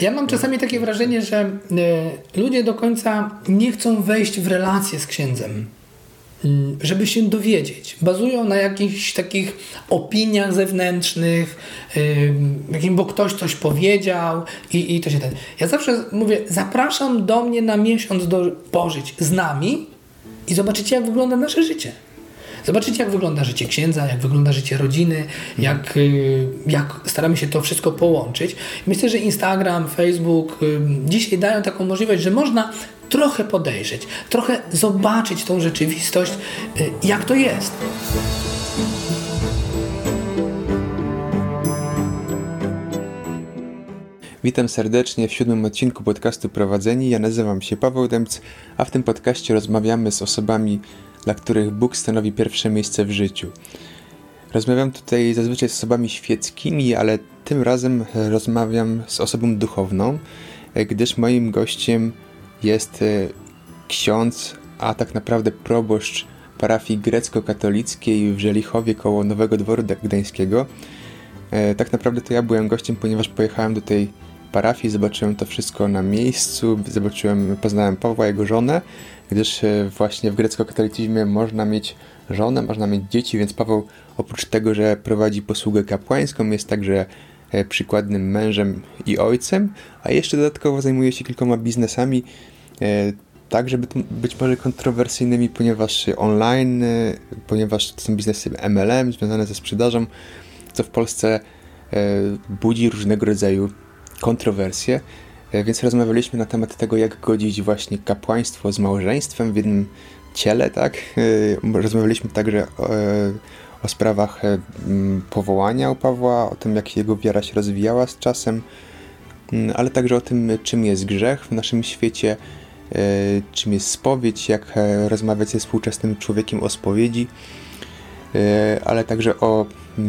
Ja mam czasami takie wrażenie, że y, ludzie do końca nie chcą wejść w relację z księdzem mm, żeby się dowiedzieć. Bazują na jakichś takich opiniach zewnętrznych, yy, bo ktoś coś powiedział i, i to się ten. Ja zawsze mówię, zapraszam do mnie na miesiąc do pożyć z nami i zobaczycie, jak wygląda nasze życie. Zobaczycie, jak wygląda życie księdza, jak wygląda życie rodziny, jak, y, jak staramy się to wszystko połączyć. Myślę, że Instagram, Facebook y, dzisiaj dają taką możliwość, że można trochę podejrzeć, trochę zobaczyć tą rzeczywistość, y, jak to jest. Witam serdecznie w siódmym odcinku podcastu Prowadzeni. Ja nazywam się Paweł Dębc, a w tym podcaście rozmawiamy z osobami dla których Bóg stanowi pierwsze miejsce w życiu. Rozmawiam tutaj zazwyczaj z osobami świeckimi, ale tym razem rozmawiam z osobą duchowną, gdyż moim gościem jest e, ksiądz, a tak naprawdę proboszcz parafii grecko-katolickiej w Żelichowie koło Nowego Dworu Gdańskiego. E, tak naprawdę to ja byłem gościem, ponieważ pojechałem do tej parafii, zobaczyłem to wszystko na miejscu, zobaczyłem, poznałem Pawła, jego żonę, gdyż e, właśnie w grecko-katolicyzmie można mieć żonę, można mieć dzieci, więc Paweł oprócz tego, że prowadzi posługę kapłańską, jest także e, przykładnym mężem i ojcem, a jeszcze dodatkowo zajmuje się kilkoma biznesami, e, tak żeby być może kontrowersyjnymi, ponieważ online, ponieważ to są biznesy MLM związane ze sprzedażą, co w Polsce budzi różnego rodzaju kontrowersje. E, więc rozmawialiśmy na temat tego, jak godzić właśnie kapłaństwo z małżeństwem w jednym ciele, tak? E, rozmawialiśmy także o, e, o sprawach powołania u Pawła, o tym, jak jego wiara się rozwijała z czasem, ale także o tym, czym jest grzech w naszym świecie, czym jest spowiedź, jak rozmawiać ze współczesnym człowiekiem o spowiedzi, ale także o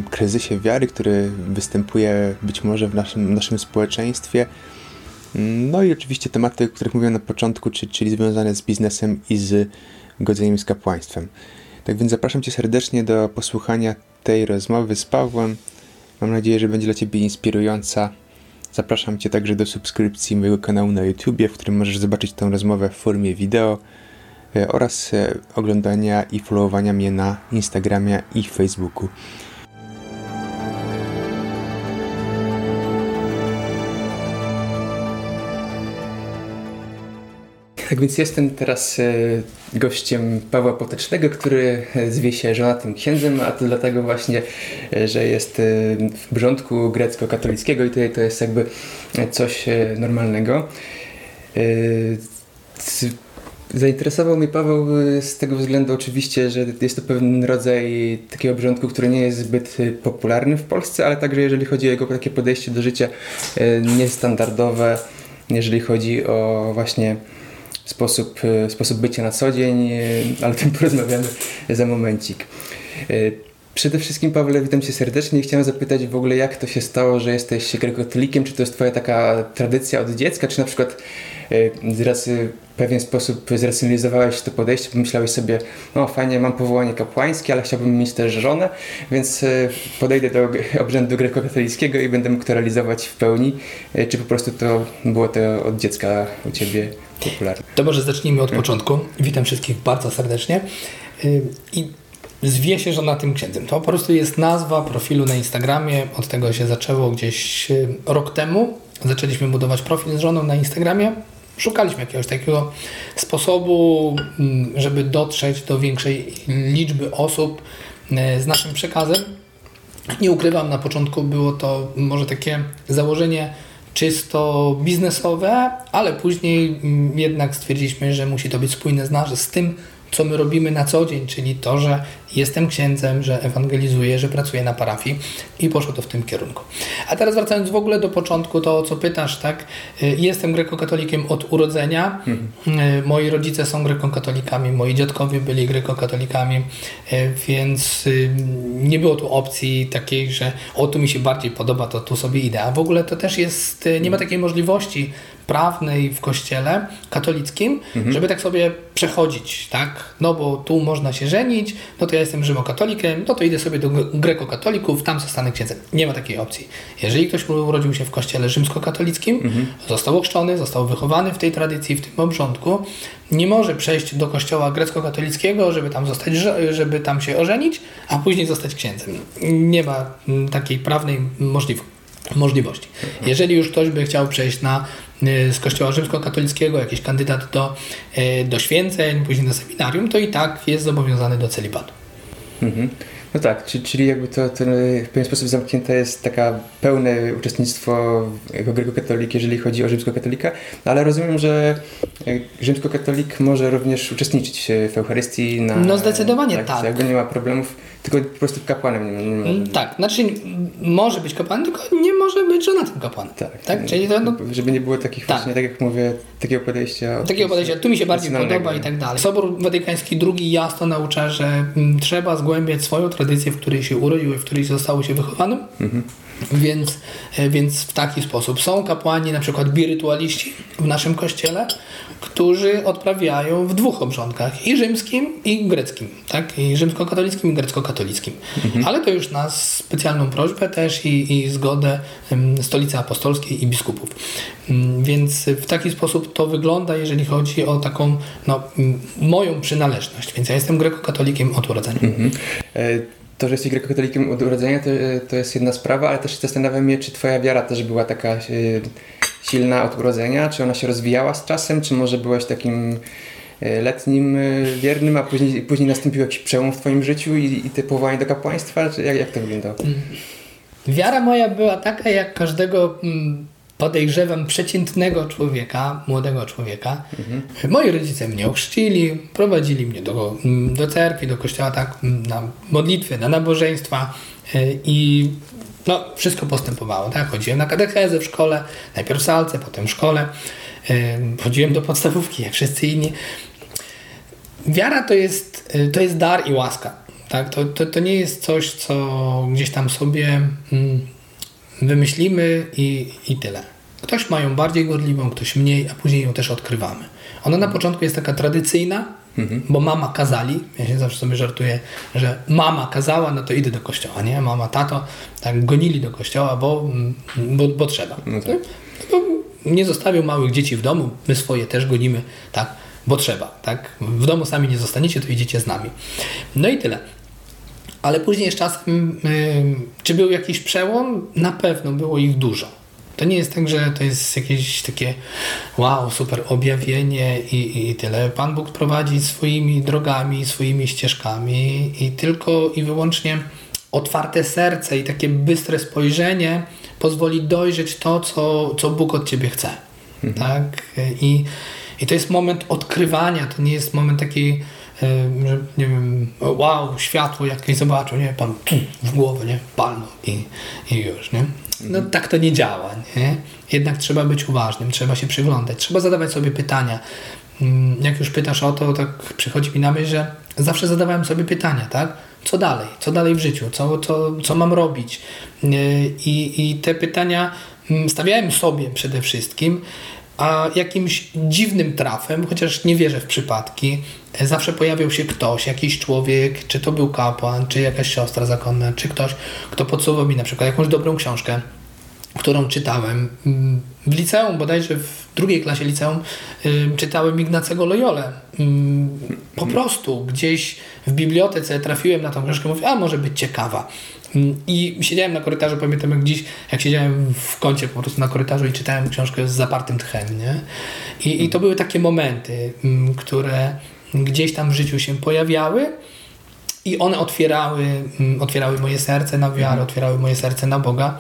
kryzysie wiary, który występuje być może w naszym, w naszym społeczeństwie, no i oczywiście tematy, o których mówiłem na początku, czyli związane z biznesem i z godzeniem z kapłaństwem. Tak więc zapraszam Cię serdecznie do posłuchania tej rozmowy z Pawłem. Mam nadzieję, że będzie dla Ciebie inspirująca. Zapraszam Cię także do subskrypcji mojego kanału na YouTube, w którym możesz zobaczyć tę rozmowę w formie wideo e, oraz e, oglądania i followowania mnie na Instagramie i Facebooku. Tak więc jestem teraz e, gościem Pawła Potecznego, który zwie się żonatym księdzem, a to dlatego właśnie, e, że jest e, w brządku grecko-katolickiego i tutaj to jest jakby coś normalnego. Zainteresował mnie Paweł z tego względu oczywiście, że jest to pewien rodzaj takiego obrządku, który nie jest zbyt popularny w Polsce, ale także jeżeli chodzi o jego takie podejście do życia niestandardowe, jeżeli chodzi o właśnie sposób, e, sposób bycia na co dzień, e, ale o tym porozmawiamy za momencik. E, przede wszystkim, Pawle, witam Cię serdecznie i chciałem zapytać w ogóle, jak to się stało, że jesteś grekokatolikiem? Czy to jest Twoja taka tradycja od dziecka, czy na przykład z w pewien sposób zracjonalizowałeś to podejście, pomyślałeś sobie, no fajnie, mam powołanie kapłańskie, ale chciałbym mieć też żonę, więc podejdę do obrzędu grekokatolickiego i będę mógł to realizować w pełni. Czy po prostu to było to od dziecka u Ciebie popularny. To może zacznijmy od początku. Witam wszystkich bardzo serdecznie. Y, I zwie się żona tym księdzem. To po prostu jest nazwa profilu na Instagramie. Od tego się zaczęło gdzieś y, rok temu. Zaczęliśmy budować profil z żoną na Instagramie. Szukaliśmy jakiegoś takiego sposobu, mm, żeby dotrzeć do większej liczby osób y, z naszym przekazem. Nie ukrywam, na początku było to może takie założenie czysto biznesowe, ale później mm, jednak stwierdziliśmy, że musi to być spójne z, z tym, co my robimy na co dzień, czyli to, że jestem księdzem, że ewangelizuję, że pracuję na parafii i poszło to w tym kierunku. A teraz wracając w ogóle do początku, to o co pytasz, tak? Y, jestem grekokatolikiem od urodzenia. Mhm. Moi rodzice są grekokatolikami, moi dziadkowie byli grekokatolikami, y, więc nie było tu opcji takiej, że o tu mi się bardziej podoba, to tu sobie idę. A w ogóle to też jest, nie ma takiej możliwości prawnej w kościele katolickim, mhm. żeby tak sobie przechodzić, tak? No bo tu można się żenić, no to ja jestem rzymokatolikiem, no to idę sobie do grekokatolików, tam zostanę księdzem. Nie ma takiej opcji. Jeżeli ktoś urodził się w kościele rzymskokatolickim, mhm. został ochrzczony, został wychowany w tej tradycji, w tym obrządku, nie może przejść do kościoła grecko-katolickiego, żeby tam zostać, żeby tam się ożenić, a później zostać księdzem. Nie ma takiej prawnej możliwości. Jeżeli już ktoś by chciał przejść na z kościoła rzymskokatolickiego, jakiś kandydat do, y, do święceń, później do seminarium, to i tak jest zobowiązany do celibatu. Mhm. No tak, czyli jakby to, to w pewien sposób zamknięte jest taka pełne uczestnictwo jako grekokatolik, jeżeli chodzi o rzymskokatolika, no ale rozumiem, że rzymskokatolik może również uczestniczyć w Eucharystii. Na, no zdecydowanie tak. tak. Jakby nie ma problemów tylko po prostu kapłanem nie, nie może. Mm, tak, znaczy może być kapłanem, tylko nie może być żonatym kapłanem. Tak, tak? Czyli to, no, żeby nie było takich tak. właśnie, tak jak mówię, takiego podejścia. Takiego podejścia, tu mi się bardziej podoba i tak dalej. Sobór Watykański II jasno naucza, że mm, trzeba zgłębiać swoją tradycję, w której się urodził i w której zostało się wychowanym. Mhm. Więc, e, więc w taki sposób są kapłani, na przykład birytualiści w naszym kościele, którzy odprawiają w dwóch obrządkach, i rzymskim, i greckim, tak? i rzymskokatolickim, i grecko-katolickim. Mhm. Ale to już na specjalną prośbę też i, i zgodę Stolicy Apostolskiej i biskupów. Mm, więc w taki sposób to wygląda, jeżeli chodzi o taką no, moją przynależność. Więc ja jestem grekokatolikiem od urodzenia. Mhm. E, to, że jesteś grekokatolikiem od urodzenia, to, to jest jedna sprawa, ale też zastanawiam się, czy twoja wiara też była taka e, silna od urodzenia, czy ona się rozwijała z czasem, czy może byłaś takim e, letnim e, wiernym, a później, później nastąpił jakiś przełom w twoim życiu i, i te powołanie do kapłaństwa, czy jak, jak to wyglądało? Wiara moja była taka, jak każdego mm, podejrzewam przeciętnego człowieka, młodego człowieka. Mhm. Moi rodzice mnie ochrzcili, prowadzili mnie do, do cerkwi, do kościoła, tak, na modlitwy, na nabożeństwa e, i no, wszystko postępowało, tak. Chodziłem na katechezę w szkole, najpierw w salce, potem w szkole. E, chodziłem do podstawówki, jak wszyscy inni. Wiara to jest, e, to jest dar i łaska. Tak? To, to, to nie jest coś, co gdzieś tam sobie mm, wymyślimy i, i tyle. Ktoś ma ją bardziej gorliwą, ktoś mniej, a później ją też odkrywamy. Ona na początku jest taka tradycyjna, mhm. bo mama kazali. Ja się zawsze sobie żartuję, że mama kazała, no to idę do kościoła, nie? Mama, tato, tak gonili do kościoła, bo, bo, bo trzeba. No tak. no, nie zostawią małych dzieci w domu, my swoje też gonimy, tak? Bo trzeba, tak? W domu sami nie zostaniecie, to idziecie z nami. No i tyle. Ale później z czasem, czy był jakiś przełom? Na pewno było ich dużo. To nie jest tak, że to jest jakieś takie wow, super objawienie i, i tyle. Pan Bóg prowadzi swoimi drogami, swoimi ścieżkami i tylko i wyłącznie otwarte serce i takie bystre spojrzenie pozwoli dojrzeć to, co, co Bóg od ciebie chce. Mhm. Tak? I, I to jest moment odkrywania, to nie jest moment takiej że nie wiem, wow, światło jakieś zobaczył, nie, pan w głowę, nie, palno i, i już, nie. No mhm. tak to nie działa, nie. Jednak trzeba być uważnym, trzeba się przyglądać, trzeba zadawać sobie pytania. Mm, jak już pytasz o to, tak przychodzi mi na myśl, że zawsze zadawałem sobie pytania, tak? Co dalej? Co dalej w życiu? Co, co, co mam robić? I, I te pytania mm, stawiałem sobie przede wszystkim, a jakimś dziwnym trafem, chociaż nie wierzę w przypadki, zawsze pojawiał się ktoś, jakiś człowiek, czy to był kapłan, czy jakaś siostra zakonna, czy ktoś, kto podsuwał mi na przykład jakąś dobrą książkę, którą czytałem. W liceum, bodajże w drugiej klasie liceum, czytałem Ignacego Loyole. Po prostu gdzieś w bibliotece trafiłem na tą książkę, mówię, a może być ciekawa. I siedziałem na korytarzu, pamiętam jak dziś, jak siedziałem w kącie po prostu na korytarzu i czytałem książkę z zapartym tchem, nie? I, i to były takie momenty, które gdzieś tam w życiu się pojawiały i one otwierały, otwierały moje serce na wiarę, mhm. otwierały moje serce na Boga.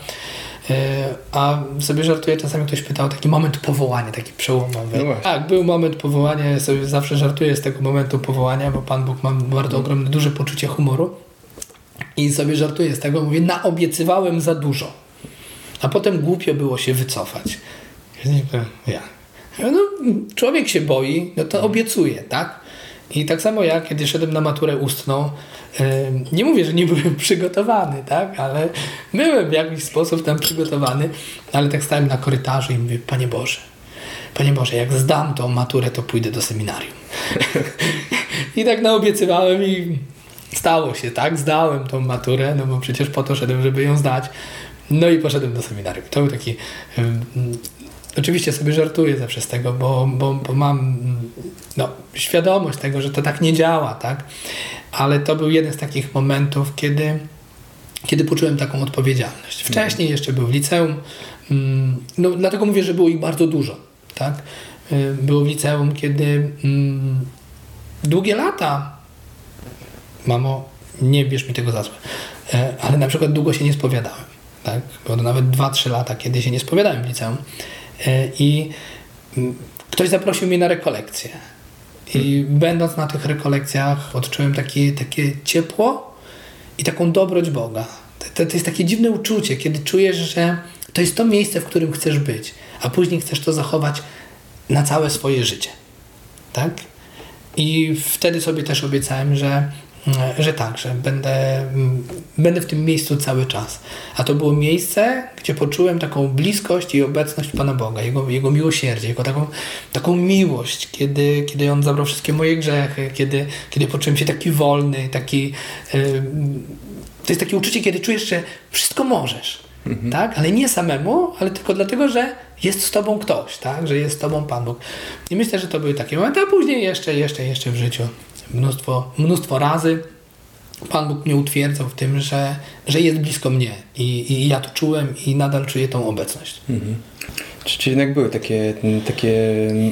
E, a sobie żartuję, czasami ktoś pytał o taki moment powołania, taki przełomowy. No tak, był moment powołania, ja sobie zawsze żartuję z tego momentu powołania, bo Pan Bóg ma bardzo mhm. ogromne, duże poczucie humoru. I sobie żartuję z tego, mówię, naobiecywałem za dużo. A potem głupio było się wycofać. Ja. No, człowiek się boi, no to obiecuje, tak? I tak samo ja, kiedy szedłem na maturę ustną, nie mówię, że nie byłem przygotowany, tak? Ale byłem w jakiś sposób tam przygotowany, ale tak stałem na korytarzu i mówię, Panie Boże, Panie Boże, jak zdam tą maturę, to pójdę do seminarium. I tak naobiecywałem i stało się, tak? Zdałem tą maturę, no bo przecież po to szedłem, żeby ją zdać. No i poszedłem do seminarium. To był taki... Um, oczywiście sobie żartuję zawsze z tego, bo, bo, bo mam no, świadomość tego, że to tak nie działa, tak? Ale to był jeden z takich momentów, kiedy, kiedy poczułem taką odpowiedzialność. Wcześniej jeszcze był w liceum, mm, no, dlatego mówię, że było ich bardzo dużo, tak? Y, było w liceum, kiedy mm, długie lata, mamo, nie bierz mi tego za złe, e, ale na przykład długo się nie spowiadałem, tak? Było to nawet 2-3 lata, kiedy się nie spowiadałem w liceum e, i mm, ktoś zaprosił mnie na rekolekcję. I będąc na tych rekolekcjach odczułem takie, takie ciepło i taką dobroć Boga. To, to jest takie dziwne uczucie, kiedy czujesz, że to jest to miejsce, w którym chcesz być, a później chcesz to zachować na całe swoje życie. Tak? I wtedy sobie też obiecałem, że, że tak, że będę, będę w tym miejscu cały czas. A to było miejsce, gdzie poczułem taką bliskość i obecność Pana Boga, Jego, Jego miłosierdzie, Jego taką, taką miłość, kiedy, kiedy On zabrał wszystkie moje grzechy, kiedy, kiedy poczułem się taki wolny, taki... Yy, to jest takie uczucie, kiedy czujesz, że wszystko możesz Mhm. Tak? Ale nie samemu, ale tylko dlatego, że jest z tobą ktoś, tak? Że jest z tobą Pan Bóg. I myślę, że to były takie momenty, a później jeszcze, jeszcze, jeszcze w życiu mnóstwo, mnóstwo razy Pan Bóg mnie utwierdzał w tym, że, że jest blisko mnie i, i ja to czułem i nadal czuję tą obecność. Mhm. Czy, czy jednak były takie, takie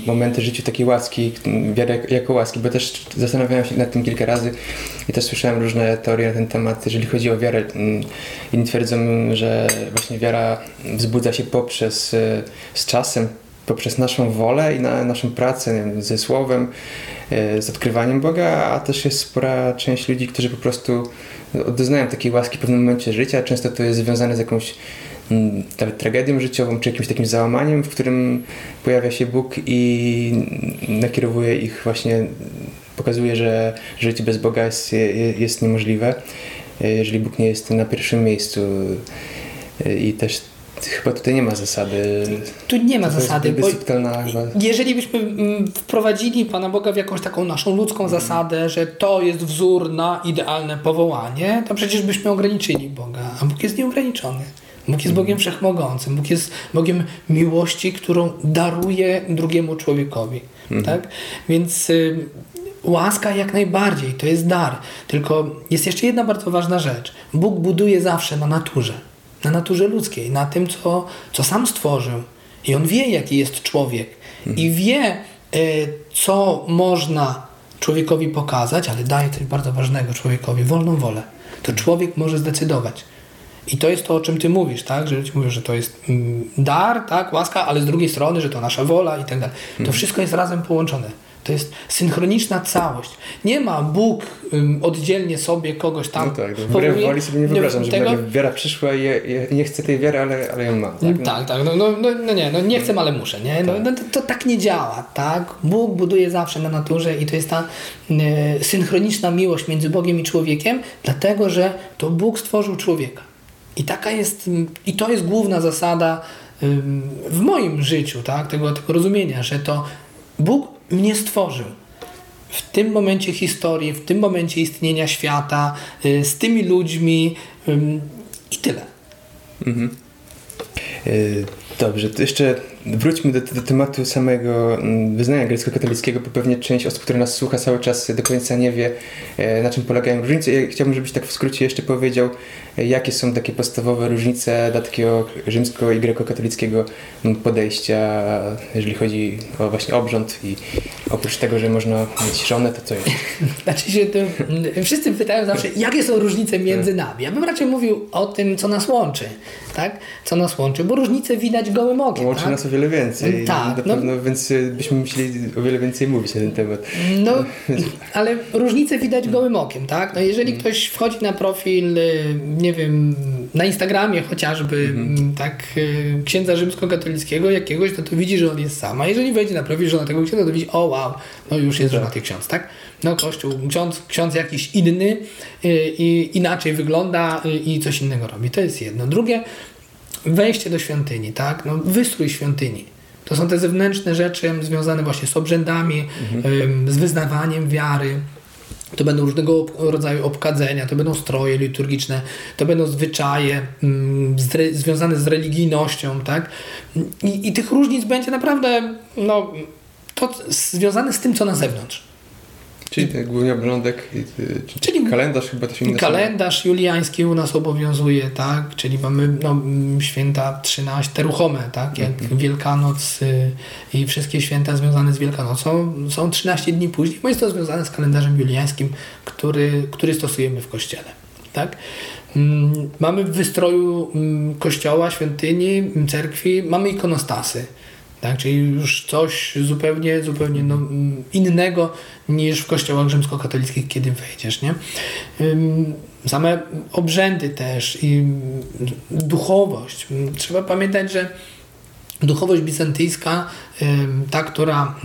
momenty życiu takiej łaski, wiary jako łaski, bo też zastanawiałem się nad tym kilka razy i też słyszałem różne teorie na ten temat, jeżeli chodzi o wiarę. Mm, inni twierdzą, że właśnie wiara wzbudza się poprzez, e, z czasem, poprzez naszą wolę i na, naszą pracę wiem, ze Słowem, e, z odkrywaniem Boga, a też jest spora część ludzi, którzy po prostu doznają takiej łaski w pewnym momencie życia. Często to jest związane z jakąś Mm, nawet tragedią życiową, czy jakimś takim załamaniem, w którym pojawia się Bóg i nakierowuje ich właśnie, pokazuje, że życie bez Boga jest, jest niemożliwe, jeżeli Bóg nie jest na pierwszym miejscu. I też chyba tutaj nie ma zasady. Tu nie ma zasady, bo jeżeli byśmy mm, wprowadzili Pana Boga w jakąś taką naszą ludzką mm. zasadę, że to jest wzór na idealne powołanie, to przecież byśmy ograniczyli Boga, a Bóg jest nieograniczony. Bóg jest Bogiem wszechmogącym. Bóg jest Bogiem miłości, którą daruje drugiemu człowiekowi. Mhm. Tak? Więc y, łaska jak najbardziej, to jest dar. Tylko jest jeszcze jedna bardzo ważna rzecz. Bóg buduje zawsze na naturze. Na naturze ludzkiej, na tym, co, co sam stworzył. I On wie, jaki jest człowiek. Mhm. I wie, y, co można człowiekowi pokazać, ale daje coś bardzo ważnego człowiekowi, wolną wolę. To człowiek może zdecydować. I to jest to, o czym ty mówisz, tak? Że ludzie mówią, że to jest mm, dar, tak, łaska, ale z drugiej strony, że to nasza wola i tak dalej. To mhm. wszystko jest razem połączone. To jest synchroniczna całość. Nie ma Bóg um, oddzielnie sobie kogoś tam. No tak, no wbrew woli sobie nie wyobrażam, że tego... wiara przyszła i nie chcę tej wiary, ale, ale ją mam. Tak, no. tak, tak no, no, no, no, nie, no nie chcę, ale muszę. Nie? No, tak. no to, to, tak nie działa. tak? Bóg buduje zawsze na naturze i to jest ta y, synchroniczna miłość między Bogiem i człowiekiem, dlatego że to Bóg stworzył człowieka. I taka jest, i to jest główna zasada w moim życiu, tak? tego, tego rozumienia, że to Bóg mnie stworzył. W tym momencie historii, w tym momencie istnienia świata, y, z tymi ludźmi i tyle. Mhm. Y, dobrze, to jeszcze wróćmy do, do, tematu samego mm, wyznania grecko-katolickiego, bo pewnie część osób, która nas słucha cały czas do końca nie wie, e, na czym polegają różnice. Ja chciałbym, żebyś tak w skrócie jeszcze powiedział, e, jakie są takie podstawowe różnice dla takiego rzymsko- i grekokatolickiego mm, podejścia, jeżeli chodzi o właśnie obrząd i oprócz tego, że można mieć żonę, to co jest? Znaczy się, to, mm, wszyscy pytają zawsze, jakie są różnice między nami. Ja bym raczej mówił o tym, co nas łączy, tak? Co nas łączy, bo różnice widać gołym okiem. Łączy tak? nas o wiele więcej. Tak. Na pewno, no, więc y, byśmy musieli o wiele więcej mówić na ten temat. No, ale różnice widać gołym okiem, tak? No jeżeli mm. ktoś wchodzi na profil, y, nie wiem, na Instagramie chociażby, mm. tak, y, księdza rzymskokatolickiego jakiegoś, to to widzi, że on jest sam. A jeżeli wejdzie na profil żona tego księdza, to widzi, o wow, no już jest tak. żonaty ksiądz, tak? No kościół, ksiądz, ksiądz jakiś inny i inaczej wygląda i coś innego robi. To jest jedno. Drugie, wejście do świątyni, tak? No, wystrój świątyni. To są te zewnętrzne rzeczy związane właśnie z obrzędami, mhm. z wyznawaniem wiary. to będą różnego rodzaju obkadzenia, to będą stroje liturgiczne, to będą zwyczaje mm, z, związane z religijnością, tak? I, I, tych różnic będzie naprawdę, no, to związane z tym, co na zewnątrz. Czyli ten głównie obrządek, czyli kalendarz chyba to się nazywa. Kalendarz juliański u nas obowiązuje, tak? Czyli mamy no, święta 13 ruchome, tak? Jak mm -hmm. Wielkanoc y, i wszystkie święta związane z Wielkanocą są 13 dni później, bo jest to związane z kalendarzem juliańskim, który, który stosujemy w kościele, tak? Mm, mamy w wystroju mm, kościoła, świątyni, cerkwi, mamy ikonostasy tak? Czyli już coś zupełnie, zupełnie no, innego niż w kościołach rzymskokatolickich, kiedy wejdziesz. Nie? Same obrzędy też i duchowość. Trzeba pamiętać, że duchowość bizantyjska, ta, która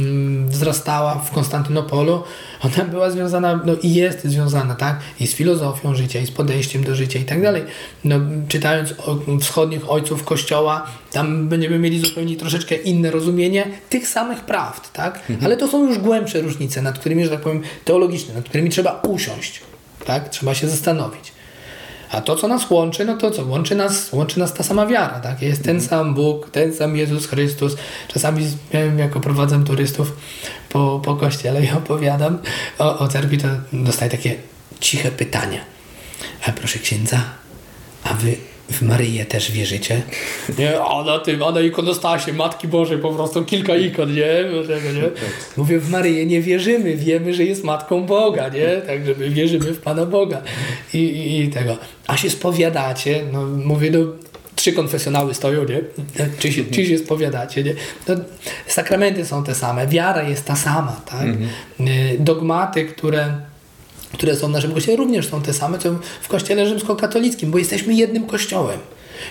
wzrastała w Konstantynopolu, ona była związana, no i jest związana, tak, i z filozofią życia, i z podejściem do życia i tak dalej. No, czytając o wschodnich ojców Kościoła, tam będziemy mieli zupełnie troszeczkę inne rozumienie tych samych prawd, tak, mhm. ale to są już głębsze różnice, nad którymi, że tak powiem, teologiczne, nad którymi trzeba usiąść, tak, trzeba się zastanowić. A to, co nas łączy, no to co? Łączy nas, łączy nas ta sama wiara, tak? Jest ten sam Bóg, ten sam Jezus Chrystus. Czasami, wiem, jako prowadzę turystów po, po kościele i opowiadam o, o cerkwi, to dostaję takie ciche pytania. A proszę księdza, a wy w Maryję też wierzycie? Nie, a na tym, a na ikonostasie Matki Bożej po prostu kilka ikon, nie? nie? Mówię, w Maryję nie wierzymy, wiemy, że jest Matką Boga, nie? Także my wierzymy w Pana Boga i, i, i tego. A się spowiadacie, no mówię, no trzy konfesjonały stoją, nie? Czy się, czy się spowiadacie, nie? No, sakramenty są te same, wiara jest ta sama, tak? Mhm. Dogmaty, które które są w naszym kościele, również są te same, co w kościele rzymskokatolickim, bo jesteśmy jednym kościołem.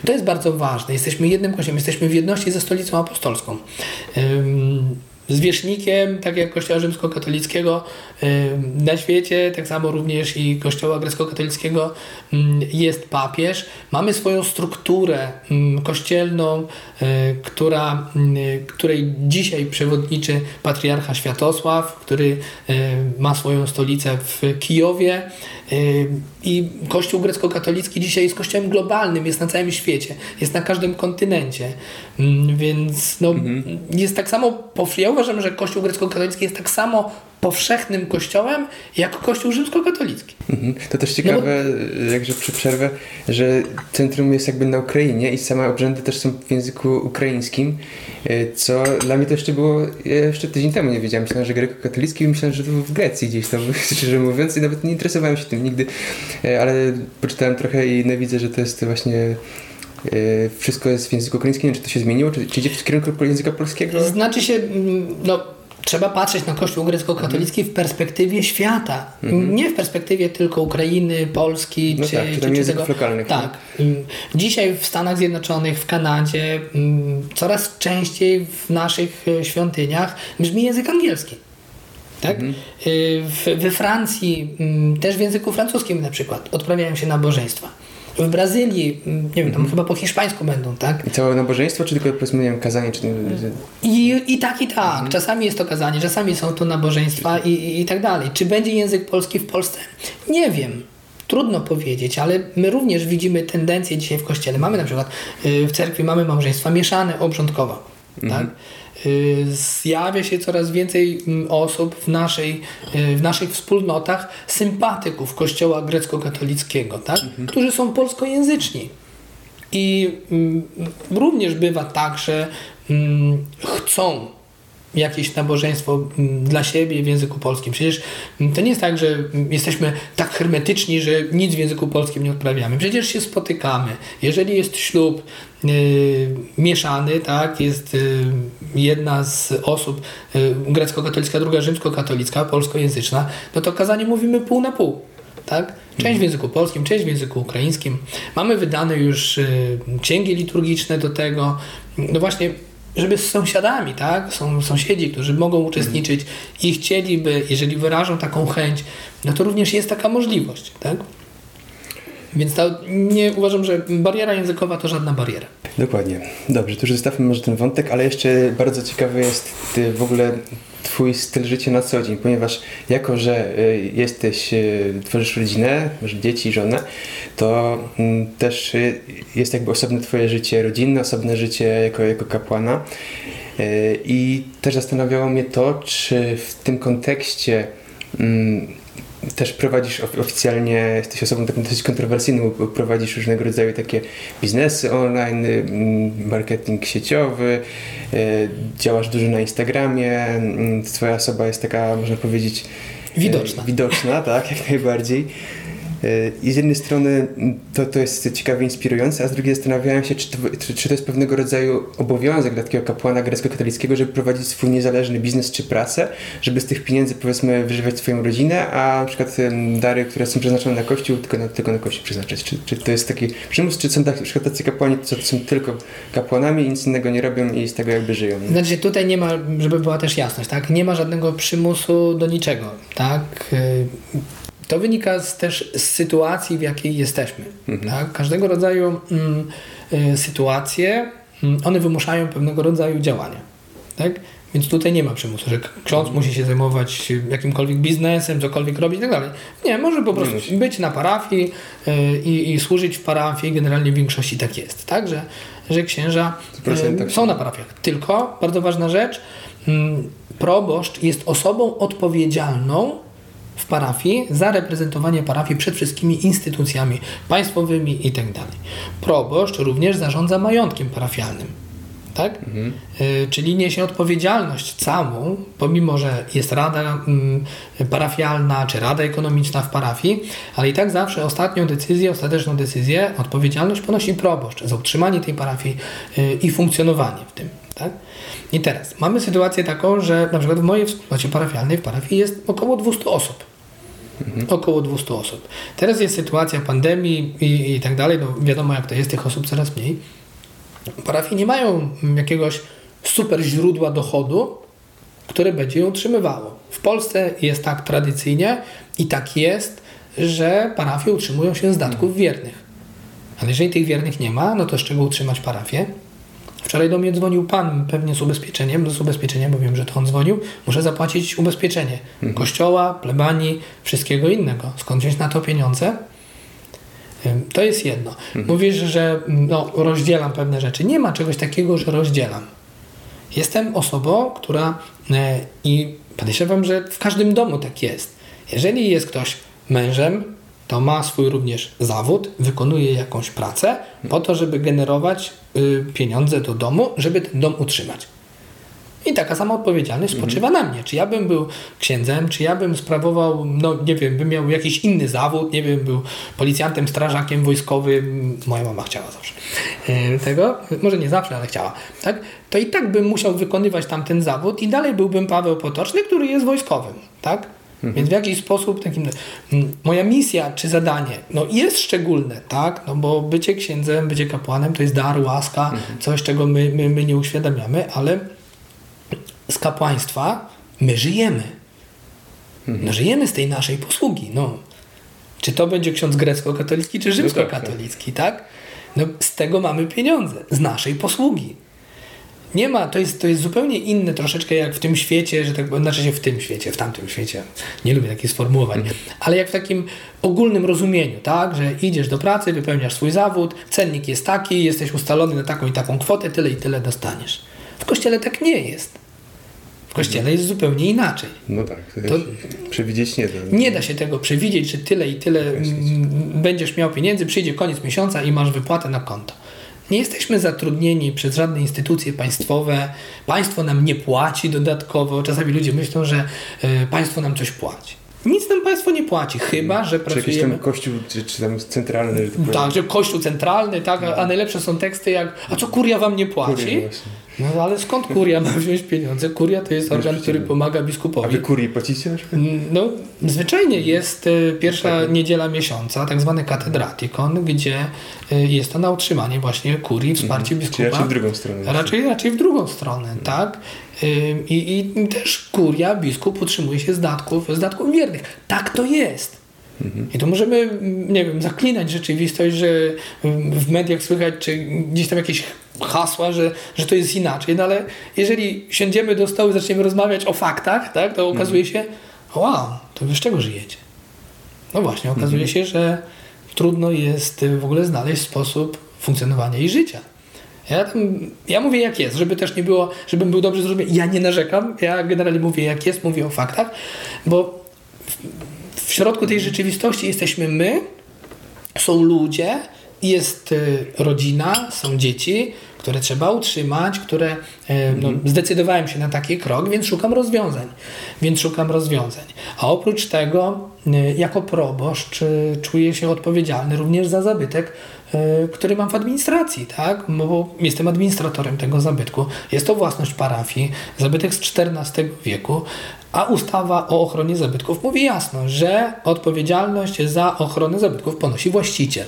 To jest bardzo ważne. Jesteśmy jednym kościołem, jesteśmy w jedności ze stolicą apostolską zwierzchnikiem, tak jak Kościoła rzymskokatolickiego na świecie, tak samo również i Kościoła grecko-katolickiego jest papież. Mamy swoją strukturę kościelną, y, która, której dzisiaj przewodniczy patriarcha Światosław, który y, ma swoją stolicę w Kijowie y, i Kościół grecko-katolicki dzisiaj jest kościołem globalnym, jest na całym świecie, jest na każdym kontynencie, więc no, mhm. jest tak samo powszechny uważam, że Kościół grecko-katolicki jest tak samo powszechnym kościołem, jak Kościół rzymskokatolicki. Mhm. To też ciekawe, no bo... jakże przy przerwę, że centrum jest jakby na Ukrainie i same obrzędy też są w języku ukraińskim, e, co dla mnie to jeszcze było, jeszcze tydzień temu nie wiedziałem, myślałem, że grecko-katolicki myślałem, że to w Grecji gdzieś tam, szczerze mówiąc i nawet nie interesowałem się tym nigdy, e, ale poczytałem trochę i no, widzę, że to jest właśnie E, wszystko jest w języku ukraińskim, czy to się zmieniło? Czy, czy idzie w kierunku języka polskiego? Znaczy się, mm, no trzeba patrzeć na Kościół grecko-katolicki w perspektywie świata. Mhm. Nie w perspektywie tylko Ukrainy, Polski no czy, tak, czy, czy tego. lokalnych. Tak. Mm, dzisiaj w Stanach Zjednoczonych, w Kanadzie mm, coraz częściej w naszych e, świątyniach brzmi język angielski. Tak? Mhm. W, we Francji, też w języku francuskim na przykład, odprawiają się nabożeństwa. W Brazylii, nie wiem, tam mhm. chyba po hiszpańsku będą, tak? I całe nabożeństwo, czy tylko powiedzmy, nie wiem, kazanie? Czy... I, I tak, i tak. Mhm. Czasami jest to kazanie, czasami są to nabożeństwa i, i, i tak dalej. Czy będzie język polski w Polsce? Nie wiem. Trudno powiedzieć, ale my również widzimy tendencję dzisiaj w kościele. Mamy na przykład y, w cerkwi mamy małżeństwa mieszane obrządkowo. Mhm. Tak? Y, zjawia się coraz więcej mm, osób w, naszej, y, w naszych wspólnotach, sympatyków Kościoła grecko-katolickiego, tak? Mhm. którzy są polskojęzyczni. I mm, również bywa tak, że mm, chcą jakieś nabożeństwo dla siebie w języku polskim. Przecież to nie jest tak, że jesteśmy tak hermetyczni, że nic w języku polskim nie odprawiamy. Przecież się spotykamy. Jeżeli jest ślub yy, mieszany, tak, jest yy, jedna z osób yy, grecko-katolicka, druga rzymsko-katolicka, polskojęzyczna, no to kazanie mówimy pół na pół. Tak? Część w języku polskim, część w języku ukraińskim. Mamy wydane już y, księgi liturgiczne do tego. No właśnie żeby z sąsiadami, tak? Są sąsiedzi, którzy mogą uczestniczyć i chcieliby, jeżeli wyrażą taką chęć, no to również jest taka możliwość, tak? Więc to nie uważam, że bariera językowa to żadna bariera. Dokładnie. Dobrze, to już zostawmy może ten wątek, ale jeszcze bardzo ciekawy jest w ogóle Twój styl życia na co dzień, ponieważ jako, że y, jesteś, y, tworzysz rodzinę, masz dzieci, żonę, to mm, też y, jest jakby osobne Twoje życie rodzinne, osobne życie jako, jako kapłana. I też zastanawiało mnie to, czy w tym kontekście mm, też prowadzisz oficjalnie, jesteś osobą taką dosyć kontrowersyjną, prowadzisz różnego rodzaju takie biznesy online, mm, marketing sieciowy, e, działasz dużo na Instagramie, mm, twoja osoba jest taka, można powiedzieć, e, widoczna. Widoczna, tak, jak najbardziej. I z jednej strony to, to jest ciekawie inspirujące, a z drugiej zastanawiałem się, czy to, czy, czy to jest pewnego rodzaju obowiązek dla takiego kapłana grecko-katolickiego, żeby prowadzić swój niezależny biznes czy pracę, żeby z tych pieniędzy powiedzmy wyżywać swoją rodzinę, a na przykład dary, które są przeznaczone na kościół, tylko na, tylko na kościół przeznaczać. Czy, czy to jest taki przymus, czy są tak, na przykład tacy kapłani, co są tylko kapłanami i nic innego nie robią i z tego jakby żyją? Znaczy tutaj nie ma, żeby była też jasność, tak? Nie ma żadnego przymusu do niczego, tak? To wynika z, też z sytuacji, w jakiej jesteśmy. Mhm. Tak? Każdego rodzaju mm, y, sytuacje, mm, one wymuszają pewnego rodzaju działania. Tak? Więc tutaj nie ma przymusu, że ksiądz mhm. musi się zajmować jakimkolwiek biznesem, cokolwiek robić i tak dalej. Nie, może po prostu być na parafii y, i, i, służyć w parafii. Generalnie w większości tak jest, tak? Że, że księża y, tak są na parafiach. Tylko, bardzo ważna rzecz, y, proboszcz jest osobą odpowiedzialną w parafii za reprezentowanie parafii przed wszystkimi instytucjami państwowymi itd. Tak Proboszcz również zarządza majątkiem parafialnym. Tak? Mhm. Y, czyli niesie odpowiedzialność całą, pomimo że jest rada y, parafialna czy rada ekonomiczna w parafii, ale i tak zawsze ostatnią decyzję, ostateczną decyzję, odpowiedzialność ponosi proboszcz za utrzymanie tej parafii y, i funkcjonowanie w tym. Tak? I teraz mamy sytuację taką, że na przykład w mojej wspólnocie parafialnej w parafii jest około 200 osób. Mhm. Około 200 osób. Teraz jest sytuacja pandemii i, i tak dalej, no wiadomo jak to jest, tych osób coraz mniej. Parafie nie mają jakiegoś super źródła dochodu, które będzie je utrzymywało. W Polsce jest tak tradycyjnie i tak jest, że parafie utrzymują się z datków mhm. wiernych. Ale jeżeli tych wiernych nie ma, no to z czego utrzymać parafię? Wczoraj do mnie dzwonił pan pewnie z ubezpieczeniem, z ubezpieczeniem, bo wiem, że to on dzwonił. Muszę zapłacić ubezpieczenie mhm. kościoła, plebanii, wszystkiego innego. Skąd wziąć na to pieniądze? To jest jedno. Mhm. Mówisz, że no, rozdzielam pewne rzeczy. Nie ma czegoś takiego, że rozdzielam. Jestem osobą, która e, i podejrzewam, że w każdym domu tak jest. Jeżeli jest ktoś mężem, to ma swój również zawód, wykonuje jakąś pracę po to, żeby generować y, pieniądze do domu, żeby ten dom utrzymać. I taka sama odpowiedzialność spoczywa mhm. na mnie. Czy ja bym był księdzem, czy ja bym sprawował, no nie wiem, bym miał jakiś inny zawód, nie wiem, był policjantem, strażakiem wojskowym, moja mama chciała zawsze y, tego, może nie zawsze, ale chciała, tak? To i tak bym musiał wykonywać tamten zawód i dalej byłbym Paweł Potoczny, który jest wojskowym, tak? Mhm. Więc w jakiś sposób takim, moja misja czy zadanie no jest szczególne, tak? No bo bycie księdzem, bycie kapłanem to jest dar, łaska, mhm. coś czego my, my, my nie uświadamiamy, ale z kapłaństwa my żyjemy. Mhm. No, żyjemy z tej naszej posługi. No. Czy to będzie ksiądz grecko-katolicki, czy no tak, rzymsko-katolicki, tak? No, z tego mamy pieniądze, z naszej posługi. Nie ma, to jest, to jest zupełnie inne troszeczkę jak w tym świecie, że tak znaczy się w tym świecie, w tamtym świecie. Nie lubię takich sformułowań, mhm. ale jak w takim ogólnym rozumieniu, tak, że idziesz do pracy, wypełniasz swój zawód, cennik jest taki, jesteś ustalony na taką i taką kwotę, tyle i tyle dostaniesz. W kościele tak nie jest. W kościele jest zupełnie inaczej. No tak, to, to przewidzieć nie da. Nie da się tego przewidzieć, że tyle i tyle będziesz miał pieniędzy, przyjdzie koniec miesiąca i masz wypłatę na konto. Nie jesteśmy zatrudnieni przez żadne instytucje państwowe. Państwo nam nie płaci dodatkowo. Czasami ludzie myślą, że y, państwo nam coś płaci. Nic nam państwo nie płaci, chyba, że pracujemy... Czy jakiś tam kościół, czy, czy tam centralny... Że tak, że kościół centralny, tak, a, a najlepsze są teksty jak a co kuria wam nie płaci? No ale skąd kuria ma wziąć pieniądze? Kuria to jest organ, który pomaga biskupowi. A wy kurii płacicie przykład? No, zwyczajnie jest y, pierwsza tak. niedziela miesiąca, tak zwany katedratikon, gdzie y, jest to na utrzymanie właśnie kurii, wsparcie mhm. biskupa. Czyli raczej w drugą stronę. Raczej, raczej w drugą stronę, mhm. tak? I, I też kuria, biskup utrzymuje się z datków, z datków wiernych. Tak to jest. I to możemy, nie wiem, zaklinać rzeczywistość, że w mediach słychać, czy gdzieś tam jakieś hasła, że, że to jest inaczej, no ale jeżeli siądziemy do stołu i zaczniemy rozmawiać o faktach, tak, to okazuje się, wow, to wy z czego żyjecie? No właśnie, okazuje się, że trudno jest w ogóle znaleźć sposób funkcjonowania i życia. Ja, tam, ja mówię jak jest, żeby też nie było, żebym był dobrze zrozumiany. Ja nie narzekam, ja generalnie mówię jak jest, mówię o faktach, bo w, środku tej rzeczywistości jesteśmy my, są ludzie, jest y, rodzina, są dzieci, które trzeba utrzymać, które e, no, zdecydowałem się na taki krok, więc szukam rozwiązań. Więc szukam rozwiązań. A oprócz tego, e, jako proboszcz, czuję się odpowiedzialny również za zabytek, który mam w administracji, tak? Bo jestem administratorem tego zabytku. Jest to własność parafii, zabytek z XIV wieku, a ustawa o ochronie zabytków mówi jasno, że odpowiedzialność za ochronę zabytków ponosi właściciel.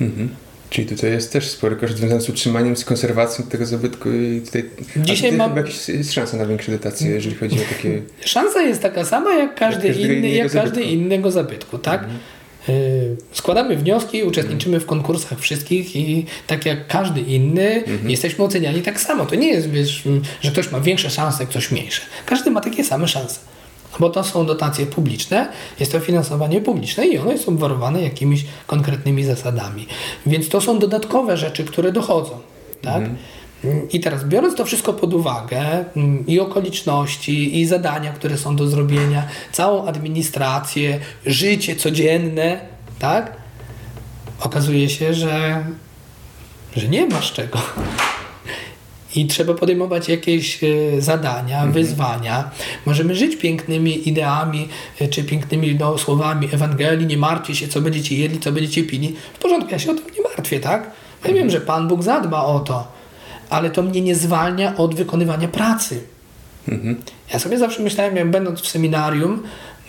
Mhm. Czyli tutaj jest też spory koszt związany z utrzymaniem, z konserwacją tego zabytku i tutaj, Dzisiaj mam... chyba jest szansa na większą dotację, jeżeli chodzi o takie... Szansa jest taka sama jak każdy, jak inny, jak każdy innego zabytku, tak? Mhm. Y, składamy wnioski, uczestniczymy w konkursach wszystkich i tak jak każdy inny mhm. jesteśmy oceniani tak samo. To nie jest, wiesz, że ktoś ma większe szanse, ktoś mniejsze. Każdy ma takie same szanse bo to są dotacje publiczne, jest to finansowanie publiczne i ono jest obwarowane jakimiś konkretnymi zasadami. Więc to są dodatkowe rzeczy, które dochodzą. Tak? Mhm. I teraz biorąc to wszystko pod uwagę mm, i okoliczności, i zadania, które są do zrobienia, całą administrację, życie codzienne, tak? Okazuje się, że, że nie masz czego i trzeba podejmować jakieś e, zadania, mhm. wyzwania. Możemy żyć pięknymi ideami e, czy pięknymi no, słowami Ewangelii, nie martwcie się, co będziecie jedli, co będziecie pili. W porządku, ja się o tym nie martwię, tak? Ja wiem, mhm. że Pan Bóg zadba o to, ale to mnie nie zwalnia od wykonywania pracy. Mhm. Ja sobie zawsze myślałem, jak będąc w seminarium,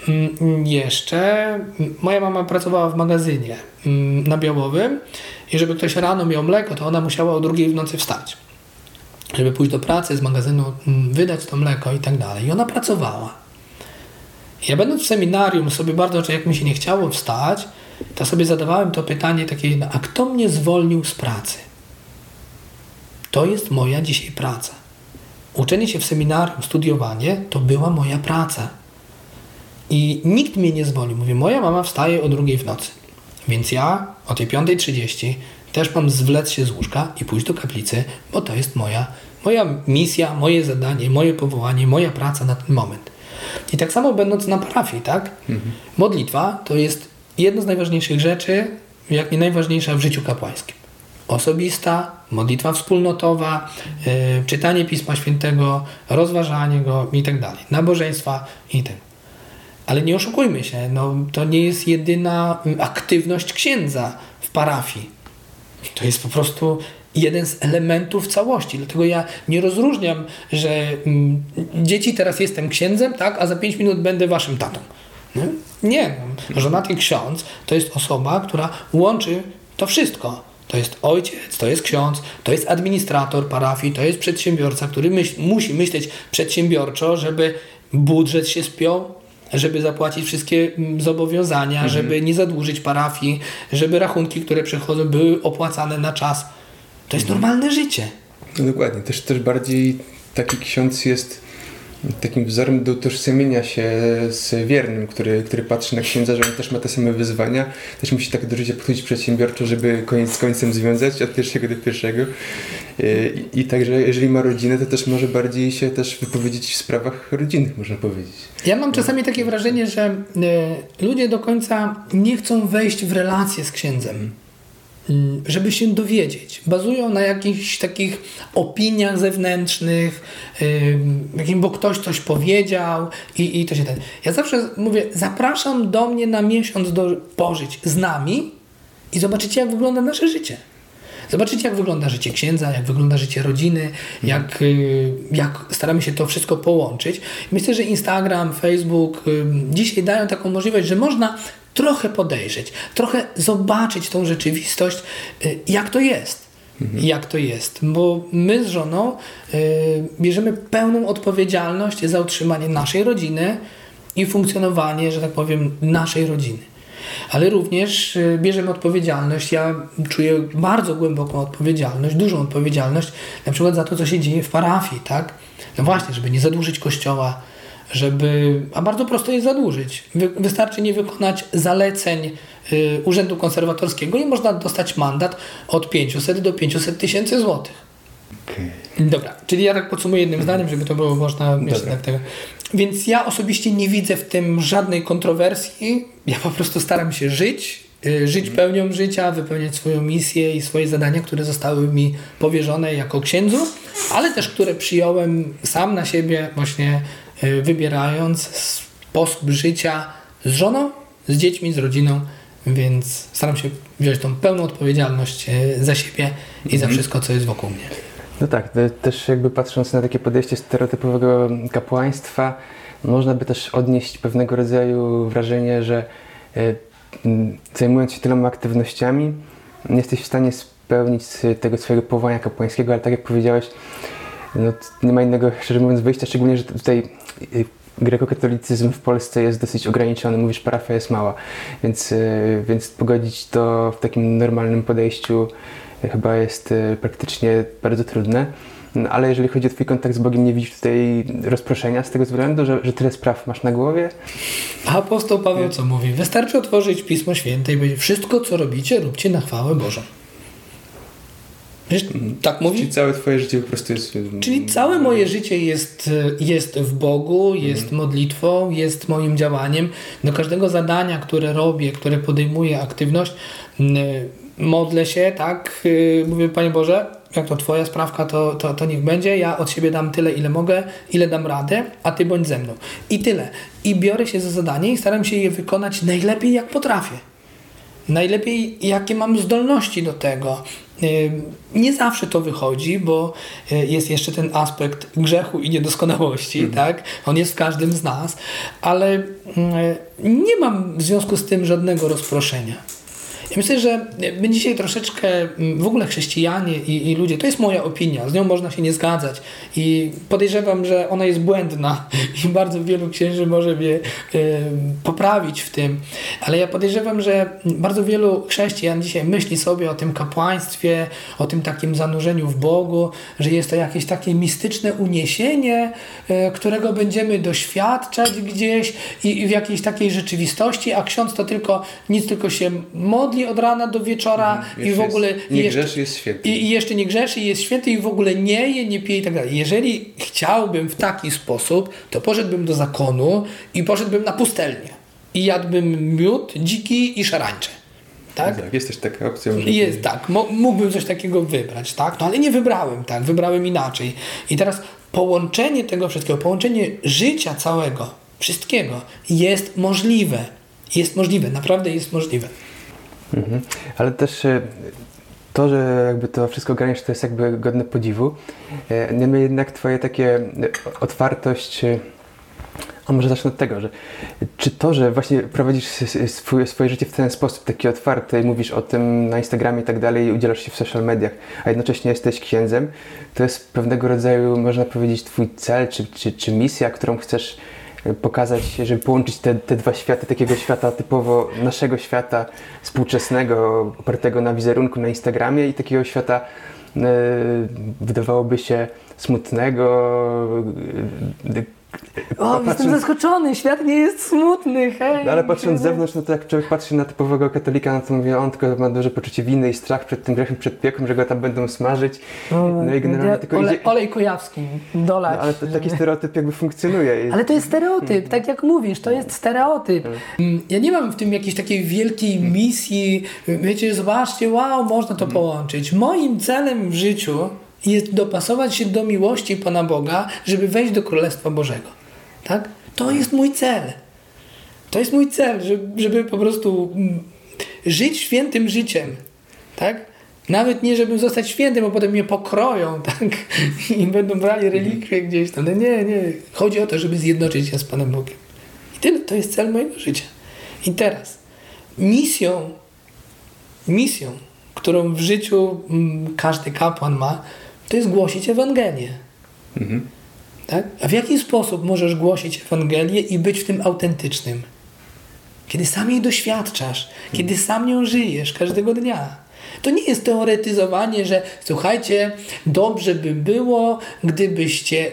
mm, jeszcze moja mama pracowała w magazynie mm, na Białowym i żeby ktoś rano miał mleko, to ona musiała o drugiej w nocy wstać żeby pójść do pracy, z magazynu mm, wydać to mleko i tak dalej. I ona pracowała. Ja będąc w seminarium sobie bardzo, jak mi się nie chciało wstać, to sobie zadawałem to pytanie takie, a kto mnie zwolnił z pracy? To jest moja dzisiaj praca. Uczenie się w seminarium, studiowanie, to była moja praca. I nikt mnie nie zwolnił. Mówię, moja mama wstaje o drugiej w nocy. Więc ja o tej 5.30 też mam zwlec się z łóżka i pójść do kaplicy, bo to jest moja, moja misja, moje zadanie, moje powołanie, moja praca na ten moment. I tak samo będąc na parafii, tak? Mhm. Modlitwa to jest jedno z najważniejszych rzeczy, jak nie najważniejsza w życiu kapłańskim. Osobista, modlitwa wspólnotowa, yy, czytanie Pisma Świętego, rozważanie go i tak dalej. Nabożeństwa i tak. Ale nie oszukujmy się, no, to nie jest jedyna aktywność księdza w parafii to jest po prostu jeden z elementów całości. Dlatego ja nie rozróżniam, że mm, dzieci teraz jestem księdzem, tak, a za 5 minut będę waszym tatą. No, nie. Żonaty ksiądz to jest osoba, która łączy to wszystko. To jest ojciec, to jest ksiądz, to jest administrator parafii, to jest przedsiębiorca, który myśl, musi myśleć przedsiębiorczo, żeby budżet się spiął, żeby zapłacić wszystkie mm, zobowiązania, mhm. żeby nie zadłużyć parafii, żeby rachunki, które przychodzą, były opłacane na czas. To jest mhm. normalne życie. No dokładnie. Też, też bardziej taki ksiądz jest takim wzorem do utożsamienia się z wiernym, który, który patrzy na księdza, że on też ma te same wyzwania, też musi tak do życia podchodzić przedsiębiorczo, żeby koniec z końcem związać od pierwszego do pierwszego. I, I także jeżeli ma rodzinę, to też może bardziej się też wypowiedzieć w sprawach rodzinnych, można powiedzieć. Ja mam czasami takie wrażenie, że y, ludzie do końca nie chcą wejść w relacje z księdzem. Mm, żeby się dowiedzieć. Bazują na jakichś takich opiniach zewnętrznych, jakim, bo ktoś coś powiedział i, i to się ten. Ja zawsze mówię, zapraszam do mnie na miesiąc do pożyć z nami i zobaczycie, jak wygląda nasze życie. Zobaczycie, jak wygląda życie księdza, jak wygląda życie rodziny, jak, y, jak staramy się to wszystko połączyć. Myślę, że Instagram, Facebook dzisiaj dają taką możliwość, że można trochę podejrzeć, trochę zobaczyć tą rzeczywistość, y, jak to jest. Mhm. Jak to jest, bo my z żoną y, bierzemy pełną odpowiedzialność za utrzymanie naszej rodziny i funkcjonowanie, że tak powiem, naszej rodziny. ale również y, bierzemy odpowiedzialność. Ja czuję bardzo głęboką odpowiedzialność, dużą odpowiedzialność, na przykład za to, co się dzieje w parafii, tak? No właśnie, żeby nie zadłużyć kościoła, żeby, a bardzo prosto jest zadłużyć. Wy, wystarczy nie wykonać zaleceń y, Urzędu Konserwatorskiego i można dostać mandat od 500 do 500 tysięcy złotych. Okay. Dobra, czyli ja tak podsumuję jednym zdaniem, żeby to było można jeszcze tak tego. Więc ja osobiście nie widzę w tym żadnej kontrowersji. Ja po prostu staram się żyć, y, żyć mhm. pełnią życia, wypełniać swoją misję i swoje zadania, które zostały mi powierzone jako księdzu, ale też które przyjąłem sam na siebie, właśnie wybierając sposób życia z żoną, z dziećmi, z rodziną. Więc staram się wziąć tą pełną odpowiedzialność y, za siebie i za mhm. wszystko, co jest wokół mnie. No tak, też jakby patrząc na takie podejście stereotypowego kapłaństwa, można by też odnieść pewnego rodzaju wrażenie, że e, zajmując się tyloma aktywnościami, nie jesteś w stanie spełnić tego swojego powołania kapłańskiego, ale tak jak powiedziałeś, no, nie ma innego, szczerze mówiąc, wyjścia, szczególnie, że tutaj e, grekokatolicyzm w Polsce jest dosyć ograniczony, mówisz, parafia jest mała, więc, e, więc pogodzić to w takim normalnym podejściu chyba jest y, praktycznie bardzo trudne. No, ale jeżeli chodzi o Twój kontakt z Bogiem, nie widzisz tutaj rozproszenia z tego względu, że, że tyle spraw masz na głowie? A apostoł Paweł co mówi? Wystarczy otworzyć Pismo Święte i powiedzieć, wszystko co robicie, róbcie na chwałę Bożą. Tak mówi? Czyli całe Twoje życie po prostu jest. Czyli całe moje życie jest, jest w Bogu, jest mhm. modlitwą, jest moim działaniem. Do każdego zadania, które robię, które podejmuję aktywność, modlę się, tak, mówię, Panie Boże, jak to Twoja sprawka, to, to, to niech będzie, ja od siebie dam tyle, ile mogę, ile dam radę, a Ty bądź ze mną. I tyle. I biorę się za zadanie i staram się je wykonać najlepiej, jak potrafię. Najlepiej, jakie mam zdolności do tego. Nie zawsze to wychodzi, bo y, jest jeszcze ten aspekt grzechu i niedoskonałości, mm. tak? On jest w każdym z nas, ale y, nie mam w związku z tym żadnego rozproszenia. Ja myślę, że my dzisiaj troszeczkę mm, w ogóle chrześcijanie i, i, ludzie, to jest moja opinia, z nią można się nie zgadzać. I podejrzewam, że ona jest błędna i bardzo wielu księży może mnie y, poprawić w tym, ale ja podejrzewam, że bardzo wielu chrześcijan dzisiaj myśli sobie o tym kapłaństwie, o tym takim zanurzeniu w Bogu, że jest to jakieś takie mistyczne uniesienie, y, którego będziemy doświadczać gdzieś i, i w jakiejś takiej rzeczywistości, a ksiądz to tylko nic tylko się modli od rana do wieczora mhm. i w ogóle... Jest, nie jeszcze, grzeszy, jest święty. I, I, jeszcze nie grzeszy, jest święty i w ogóle nie je, nie pije i tak dalej. Jeżeli chciałbym w taki sposób, to poszedłbym do zakonu i poszedłbym na pustelnię. I jadłbym miód, dziki i szarańcze. Tak? tak, jest też taka opcja. Jest, tak, mógłbym coś takiego wybrać, tak? No ale nie wybrałem, tak, wybrałem inaczej. I teraz połączenie tego wszystkiego, połączenie życia całego, wszystkiego jest możliwe. Jest możliwe, naprawdę jest możliwe. Mhm. Ale też e, to, że jakby to wszystko ogarniasz, to jest jakby godne podziwu. E, niemniej jednak twoje takie e, otwartość, a może zacznę od tego, że czy to, że właśnie prowadzisz swoje, swoje życie w ten sposób, taki otwarty, mówisz o tym na Instagramie i tak dalej, udzielasz się w social mediach, a jednocześnie jesteś księdzem, to jest pewnego rodzaju, można powiedzieć, twój cel czy, czy, czy misja, którą chcesz pokazać, żeby połączyć te, te dwa światy, takiego świata typowo naszego świata współczesnego, opartego na wizerunku na Instagramie i takiego świata e, wydawałoby się smutnego, e, o, patrząc... jestem zaskoczony, świat nie jest smutny, hej. No, ale patrząc z zewnątrz, no to jak człowiek patrzy na typowego katolika, no to mówi, on tylko ma duże poczucie winy i strach przed tym grechem, przed piekłem, że go tam będą smażyć. No, i generalnie ja, tylko ole, idzie... Olej kujawski, dolać. No, ale to, taki stereotyp jakby funkcjonuje. Ale to jest stereotyp, tak jak mówisz, to jest stereotyp. Mm, ja nie mam w tym jakiejś takiej wielkiej misji, wiecie, zobaczcie, wow, można to połączyć. Moim celem w życiu jest dopasować się do miłości Pana Boga, żeby wejść do Królestwa Bożego. Tak? To jest mój cel. To jest mój cel, żeby, żeby po prostu mm, żyć świętym życiem. Tak? Nawet nie, żeby zostać świętym, bo potem mnie pokroją tak? i będą brali relikwie gdzieś tam. No nie, nie. Chodzi o to, żeby zjednoczyć się z Panem Bogiem. I tyle. To jest cel mojego życia. I teraz misją, misją, którą w życiu mm, każdy kapłan ma, to jest głosić Ewangelię. Mhm. Tak? A w jaki sposób możesz głosić Ewangelię i być w tym autentycznym? kiedy sam jej doświadczasz, kiedy sam nią żyjesz każdego dnia. To nie jest teoretyzowanie, że słuchajcie, dobrze by było, gdybyście,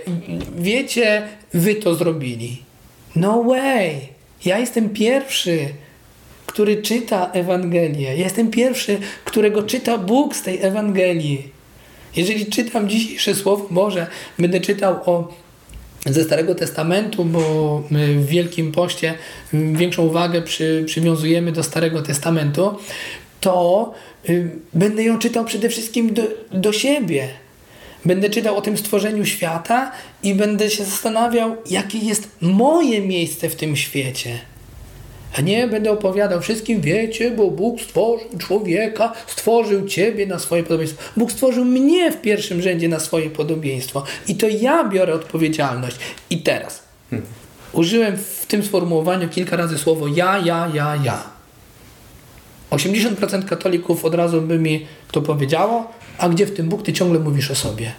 wiecie, wy to zrobili. No way! Ja jestem pierwszy, który czyta Ewangelię. Ja jestem pierwszy, którego czyta Bóg z tej Ewangelii. Jeżeli czytam dzisiejsze Słowo Boże, będę czytał o ze Starego Testamentu, bo my w Wielkim Poście większą uwagę przy, przywiązujemy do Starego Testamentu, to y, będę ją czytał przede wszystkim do, do siebie. Będę czytał o tym stworzeniu świata i będę się zastanawiał, jakie jest moje miejsce w tym świecie. A nie będę opowiadał wszystkim, wiecie, bo Bóg stworzył człowieka, stworzył ciebie na swoje podobieństwo. Bóg stworzył mnie w pierwszym rzędzie na swoje podobieństwo. I to ja biorę odpowiedzialność. I teraz hmm. użyłem w tym sformułowaniu kilka razy słowo ja, ja, ja, ja. 80% katolików od razu by mi to powiedziało, a gdzie w tym Bóg ty ciągle mówisz o sobie?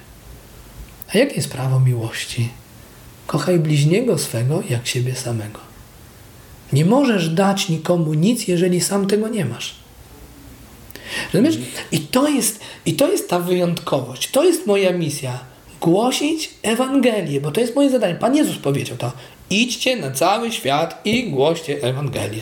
A jakie jest prawo miłości? Kochaj bliźniego swego jak siebie samego. Nie możesz dać nikomu nic, jeżeli sam tego nie masz. Rozumiesz? I to jest, i to jest ta wyjątkowość. To jest moja misja. Głosić Ewangelię, bo to jest moje zadanie. Pan Jezus powiedział to. Idźcie na cały świat i głoście Ewangelię.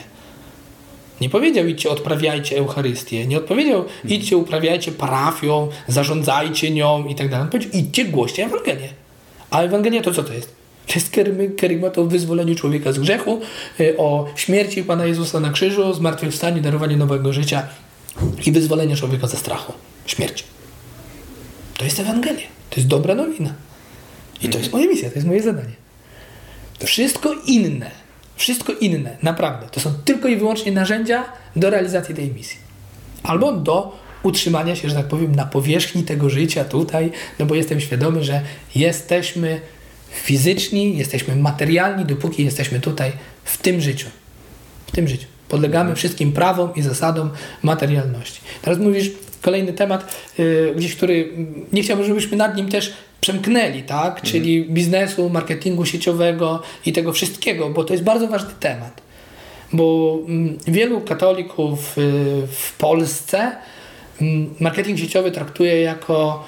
Nie powiedział idźcie, odprawiajcie Eucharystię. Nie odpowiedział idźcie, uprawiajcie parafią, zarządzajcie nią i tak dalej. On powiedział idźcie, głoście Ewangelię. A Ewangelia to co to jest? To jest kerygmat o wyzwoleniu człowieka z grzechu, y, o śmierci Pana Jezusa na krzyżu, zmartwychwstaniu, darowaniu nowego życia i wyzwolenie człowieka ze strachu, śmierci. To jest Ewangelia. To jest dobra nowina. I to jest moja misja, to jest moje zadanie. Wszystko inne, wszystko inne, naprawdę, to są tylko i wyłącznie narzędzia do realizacji tej misji. Albo do utrzymania się, że tak powiem, na powierzchni tego życia tutaj, no bo jestem świadomy, że jesteśmy fizyczni, jesteśmy materialni, dopóki jesteśmy tutaj w tym życiu. W tym życiu. Podlegamy wszystkim prawom i zasadom materialności. Teraz mówisz kolejny temat, yy, gdzieś, który nie chciałbym, żebyśmy nad nim też przemknęli, tak? Mhm. Czyli biznesu, marketingu sieciowego i tego wszystkiego, bo to jest bardzo ważny temat. Bo mm, wielu katolików yy, w Polsce mm, marketing sieciowy traktuje jako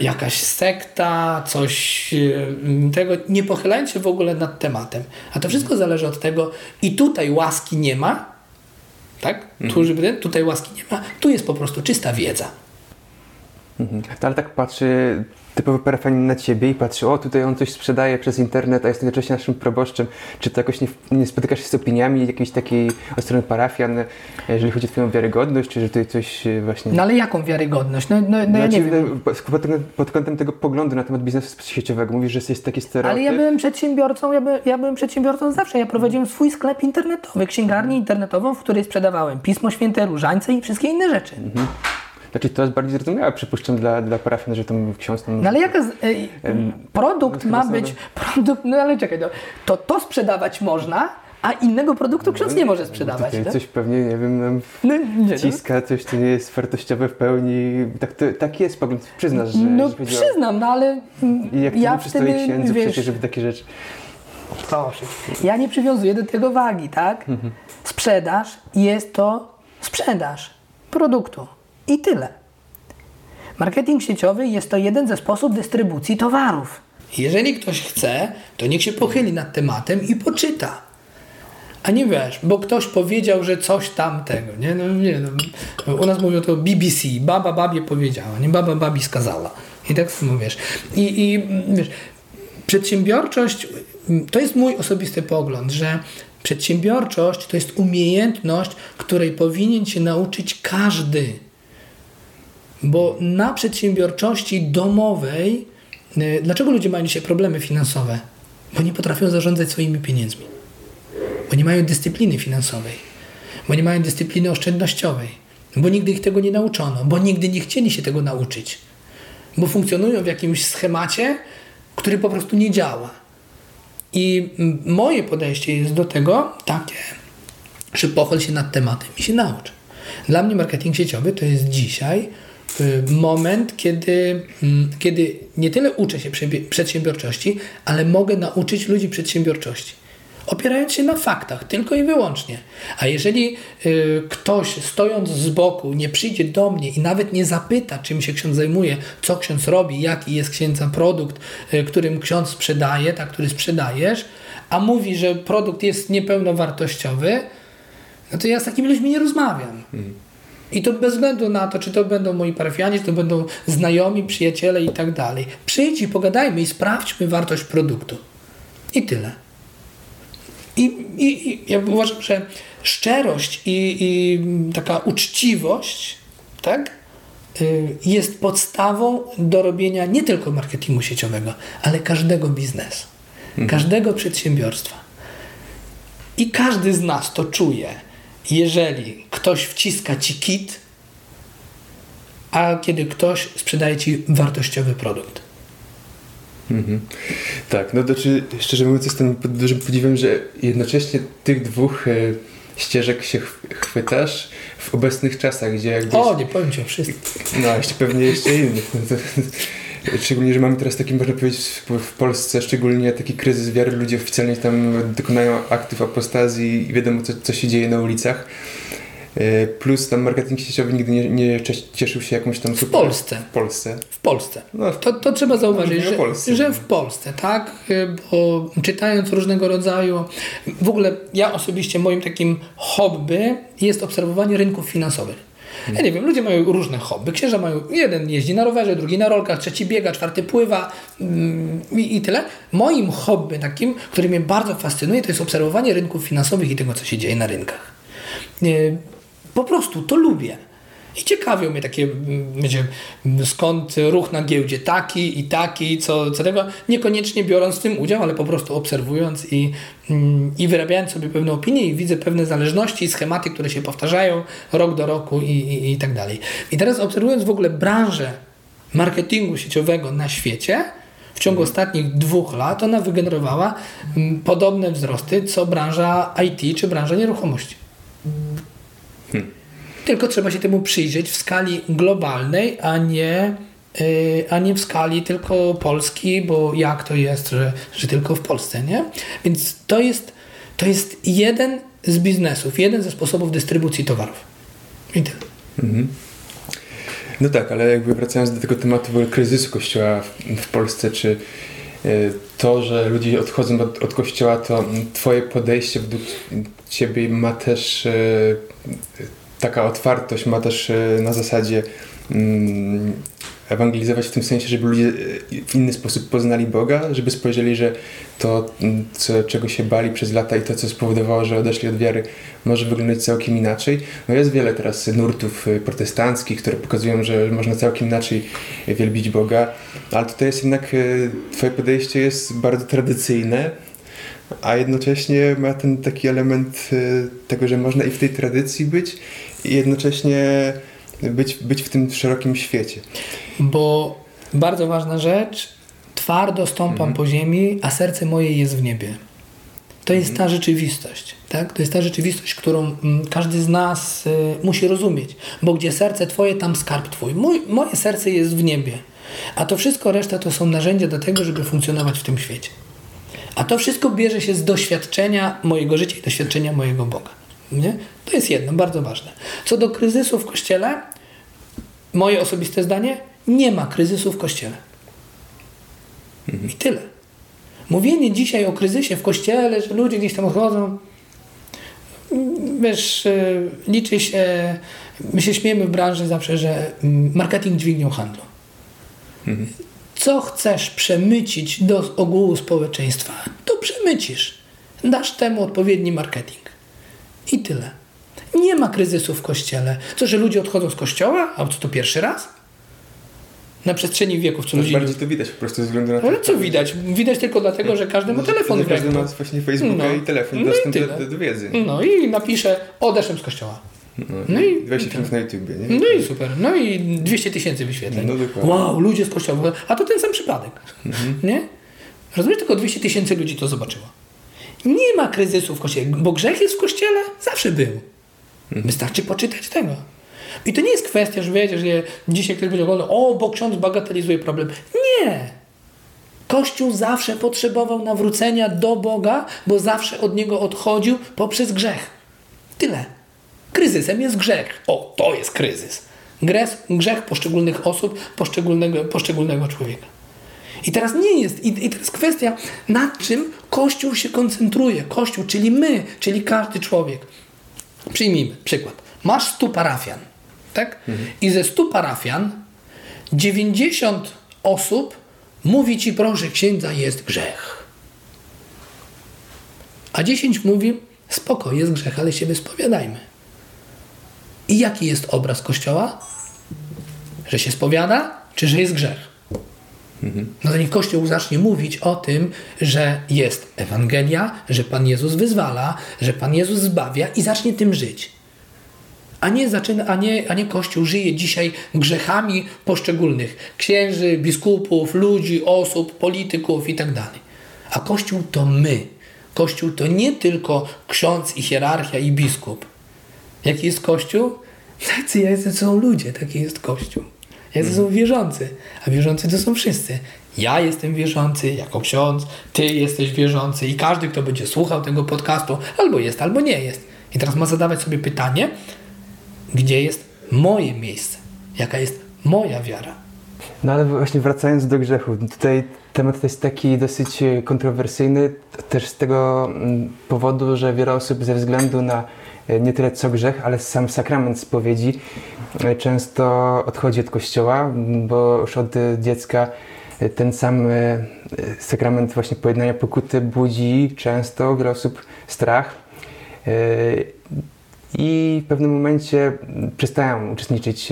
jakaś sekta, coś e, tego, nie pochylając się w ogóle nad tematem. A to wszystko zależy od tego, i tutaj łaski nie ma, tak? Mhm. Tu, tutaj łaski nie ma, tu jest po prostu czysta wiedza. Mhm. Ale tak patrzy typowy parafianin na ciebie i patrzy, o tutaj on coś sprzedaje przez internet, a jest jednocześnie naszym proboszczem. Czy to jakoś nie, nie spotykasz się z opiniami jakiejś takiej od strony parafian, jeżeli chodzi o twoją wiarygodność, czy że tutaj coś e, właśnie... No ale jaką wiarygodność? No, no, no znaczy, ja nie wiem. Pod, pod, kątem tego poglądu na temat biznesu sieciowego, mówisz, że jest taki stereotyp. Ale ja byłem przedsiębiorcą, ja, by, ja byłem przedsiębiorcą zawsze. Ja prowadziłem swój sklep internetowy, księgarnię internetową, w której sprzedawałem Pismo Święte, Różańce i wszystkie inne rzeczy. Mhm. Znaczy to jest bardziej zrozumiałe, przypuszczam, dla, dla parafian, że tam ksiądz tam... No ale jaka... Z, ej, produkt ma być... Produkt, no ale czekaj, no, to to sprzedawać można, a innego produktu ksiądz nie może sprzedawać. No, coś pewnie, nie wiem, nam no, nie, wciska, coś, co nie jest wartościowe w pełni. Tak, to, tak jest pogląd, przyznasz, że... No że przyznam, no ale I jak ja nie przystoi księdzu wiesz, przecież, żeby takie rzeczy... Proszę. Ja nie przywiązuję do tego wagi, tak? Mhm. Sprzedaż jest to sprzedaż produktu. I tyle. Marketing sieciowy jest to jeden ze sposobów dystrybucji towarów. Jeżeli ktoś chce, to niech się pochyli nad tematem i poczyta. A nie wiesz, bo ktoś powiedział, że coś tamtego. Nie? No, nie, no. U nas mówią to BBC, baba babie powiedziała, nie baba babi skazała. I tak mówisz. I, I wiesz, przedsiębiorczość to jest mój osobisty pogląd, że przedsiębiorczość to jest umiejętność, której powinien się nauczyć każdy bo na przedsiębiorczości domowej, y, dlaczego ludzie mają dzisiaj problemy finansowe? Bo nie potrafią zarządzać swoimi pieniędzmi. Bo nie mają dyscypliny finansowej. Bo nie mają dyscypliny oszczędnościowej. Bo nigdy ich tego nie nauczono. Bo nigdy nie chcieli się tego nauczyć. Bo funkcjonują w jakimś schemacie, który po prostu nie działa. I moje podejście jest do tego takie, że pochyl się nad tematem i się naucz. Dla mnie marketing sieciowy to jest dzisiaj moment, kiedy, mm, kiedy nie tyle uczę się przedsiębiorczości, ale mogę nauczyć ludzi przedsiębiorczości. opierając się na faktach, tylko i wyłącznie. A jeżeli y, ktoś stojąc z boku nie przyjdzie do mnie i nawet nie zapyta, czym się ksiądz zajmuje, co ksiądz robi, jaki jest księdza produkt, y, którym ksiądz sprzedaje, tak, który sprzedajesz, a mówi, że produkt jest niepełnowartościowy, no to ja z takimi ludźmi nie rozmawiam. Mhm. I to bez względu na to, czy to będą moi parafianie, czy to będą znajomi, przyjaciele i tak dalej. Przyjdź i pogadajmy i sprawdźmy wartość produktu. I tyle. I, i, i ja uważam, że szczerość i, i taka uczciwość, tak? Y, jest podstawą do robienia nie tylko marketingu sieciowego, ale każdego biznesu, mhm. każdego przedsiębiorstwa. I każdy z nas to czuje jeżeli ktoś wciska ci kit, a kiedy ktoś sprzedaje ci wartościowy produkt. Mhm. Tak, no to czy, szczerze mówiąc jestem pod dużym podziwem, że jednocześnie tych dwóch e, ścieżek się chwytasz w obecnych czasach, gdzie jakby... O, nie powiem ci o wszystkim. No, jeszcze pewnie jeszcze innych. No to, Szczególnie, że mamy teraz taki, można powiedzieć, w Polsce szczególnie taki kryzys wiary. Ludzie oficjalnie tam dokonają aktów apostazji i wiadomo, co, co się dzieje na ulicach. E, plus tam marketing sieciowy nigdy nie, nie cieszył się jakąś tam super... W Polsce. W Polsce. W Polsce. No, to, to trzeba zauważyć, że, Polsce, że w Polsce, tak? E, bo czytając różnego rodzaju... W ogóle ja osobiście moim takim hobby jest obserwowanie rynków finansowych. Ja nie wiem, ludzie mają różne hobby. Księża mają, jeden jeździ na rowerze, drugi na rolkach, trzeci biega, czwarty pływa mm, i, i tyle. Moim hobby takim, który mnie bardzo fascynuje, to jest obserwowanie rynków finansowych i tego, co się dzieje na rynkach. Po prostu to lubię. I ciekawią mnie takie, wiecie, skąd ruch na giełdzie taki i taki, co, co tego, niekoniecznie biorąc w tym udział, ale po prostu obserwując i, mm, i wyrabiając sobie pewne opinie i widzę pewne zależności schematy, które się powtarzają rok do roku i, i, i tak dalej. I teraz obserwując w ogóle branżę marketingu sieciowego na świecie, w ciągu ostatnich dwóch lat ona wygenerowała mm, podobne wzrosty, co branża IT czy branża nieruchomości. Tylko trzeba się temu przyjrzeć w skali globalnej, a nie, yy, a nie w skali tylko Polski, bo jak to jest, że, że tylko w Polsce, nie? Więc to jest, to jest jeden z biznesów, jeden ze sposobów dystrybucji towarów. I tyle. Mhm. No tak, ale jakby wracając do tego tematu kryzysu kościoła w, w Polsce, czy y, to, że ludzie odchodzą od, od kościoła, to Twoje podejście według Ciebie ma też y, taka otwartość ma też e, na zasadzie mm, ewangelizować w tym sensie, żeby ludzie e, w inny sposób poznali Boga, żeby spojrzeli, że to, mm, co, czego się bali przez lata i to, co spowodowało, że odeszli od wiary, może wyglądać całkiem inaczej. No jest wiele teraz nurtów e, protestanckich, które pokazują, że można całkiem inaczej wielbić Boga, ale tutaj jest jednak, twoje podejście jest bardzo tradycyjne, a jednocześnie ma ten taki element tego, że można i w tej tradycji być, i jednocześnie być, być w tym szerokim świecie. Bo bardzo ważna rzecz, twardo stąpam mhm. po ziemi, a serce moje jest w niebie. To jest ta rzeczywistość. Tak? To jest ta rzeczywistość, którą mm, każdy z nas y, musi rozumieć. Bo gdzie serce Twoje, tam skarb Twój. Mój, moje serce jest w niebie. A to wszystko reszta to są narzędzia do tego, żeby funkcjonować w tym świecie. A to wszystko bierze się z doświadczenia mojego życia i doświadczenia mojego Boga. Nie? To jest jedno, bardzo ważne. Co do kryzysu w kościele, moje osobiste zdanie, nie ma kryzysu w kościele. I tyle. Mówienie dzisiaj o kryzysie w kościele, że ludzie gdzieś tam odchodzą, wiesz, e, liczy się, my się śmiejemy w branży zawsze, że marketing dźwignią handlu. Co chcesz przemycić do ogółu społeczeństwa, to przemycisz. Dasz temu odpowiedni marketing. I tyle. Nie ma kryzysu w kościele. Co, że ludzie odchodzą z kościoła? A co to pierwszy raz? Na przestrzeni wieków. Co ludzie... Bardziej to widać po prostu ze względu na to. Ale co widać? Widać tylko dlatego, że każdy ma telefon w Każdy ma właśnie Facebooka no. i telefon, no dostęp i do, do, wiedzy. No i napisze, odeszłem z kościoła. No, no i 20 filmów na YouTubie, nie? No i super. No i 200 tysięcy wyświetleń. No, dokładnie. wow, ludzie z kościoła. A to ten sam przypadek. Mhm. Nie? Rozumiesz? Tylko 200 tysięcy ludzi to zobaczyło. Nie ma kryzysu w kościele, bo grzech jest w kościele, zawsze był. Mhm. Wystarczy poczytać tego. I to nie jest kwestia, że wiecie, że dzisiaj ktoś będzie oglądał, o, bo ksiądz bagatelizuje problem. Nie. Kościół zawsze potrzebował nawrócenia do Boga, bo zawsze od Niego odchodził poprzez grzech. Tyle. Kryzysem jest grzech. O, to jest kryzys. Grzech, grzech poszczególnych osób, poszczególnego, poszczególnego człowieka. I teraz nie jest, i, i teraz kwestia, nad czym Kościół się koncentruje. Kościół, czyli my, czyli każdy człowiek. Przyjmijmy przykład. Masz stu parafian, tak? Mhm. I ze stu parafian 90 osób mówi ci, proszę księdza, jest grzech. A 10 mówi, spoko, jest grzech, ale się wyspowiadajmy. I jaki jest obraz Kościoła? Że się spowiada, czy że jest grzech? No to niech Kościół zacznie mówić o tym, że jest Ewangelia, że Pan Jezus wyzwala, że Pan Jezus zbawia i zacznie tym żyć. A nie, zaczyna, a, nie, a nie Kościół żyje dzisiaj grzechami poszczególnych księży, biskupów, ludzi, osób, polityków itd. Tak a Kościół to my. Kościół to nie tylko ksiądz i hierarchia i biskup. Jaki jest Kościół? Tacy są ludzie, taki jest Kościół. Jacy są wierzący, a wierzący to są wszyscy. Ja jestem wierzący jako ksiądz, ty jesteś wierzący i każdy, kto będzie słuchał tego podcastu, albo jest, albo nie jest. I teraz ma zadawać sobie pytanie, gdzie jest moje miejsce, jaka jest moja wiara. No ale właśnie wracając do grzechu, tutaj temat jest taki dosyć kontrowersyjny, też z tego mm, powodu, że wiele osób ze względu na nie tyle co grzech, ale sam sakrament spowiedzi e, często odchodzi od kościoła, bo już od dziecka e, ten sam sakrament właśnie pojednania pokuty budzi często wiele osób strach i w pewnym momencie przestają uczestniczyć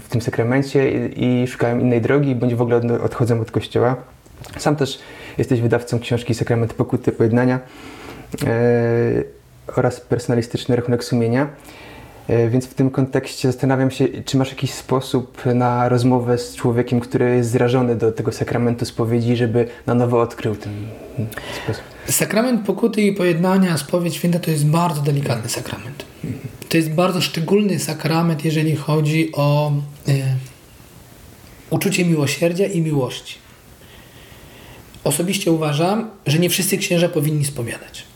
w, tym sakramencie i, szukają innej drogi, bądź w ogóle odchodzą od kościoła. Sam też jesteś wydawcą książki Sakrament Pokuty Pojednania e, oraz personalistyczny rachunek sumienia. E, więc w tym kontekście zastanawiam się, czy masz jakiś sposób na rozmowę z człowiekiem, który jest zrażony do tego sakramentu spowiedzi, żeby na nowo odkrył ten sposób. Sakrament pokuty i pojednania, spowiedź święta to jest bardzo delikatny sakrament. To jest bardzo szczególny sakrament, jeżeli chodzi o e, uczucie miłosierdzia i miłości. Osobiście uważam, że nie wszyscy księża powinni spowiadać.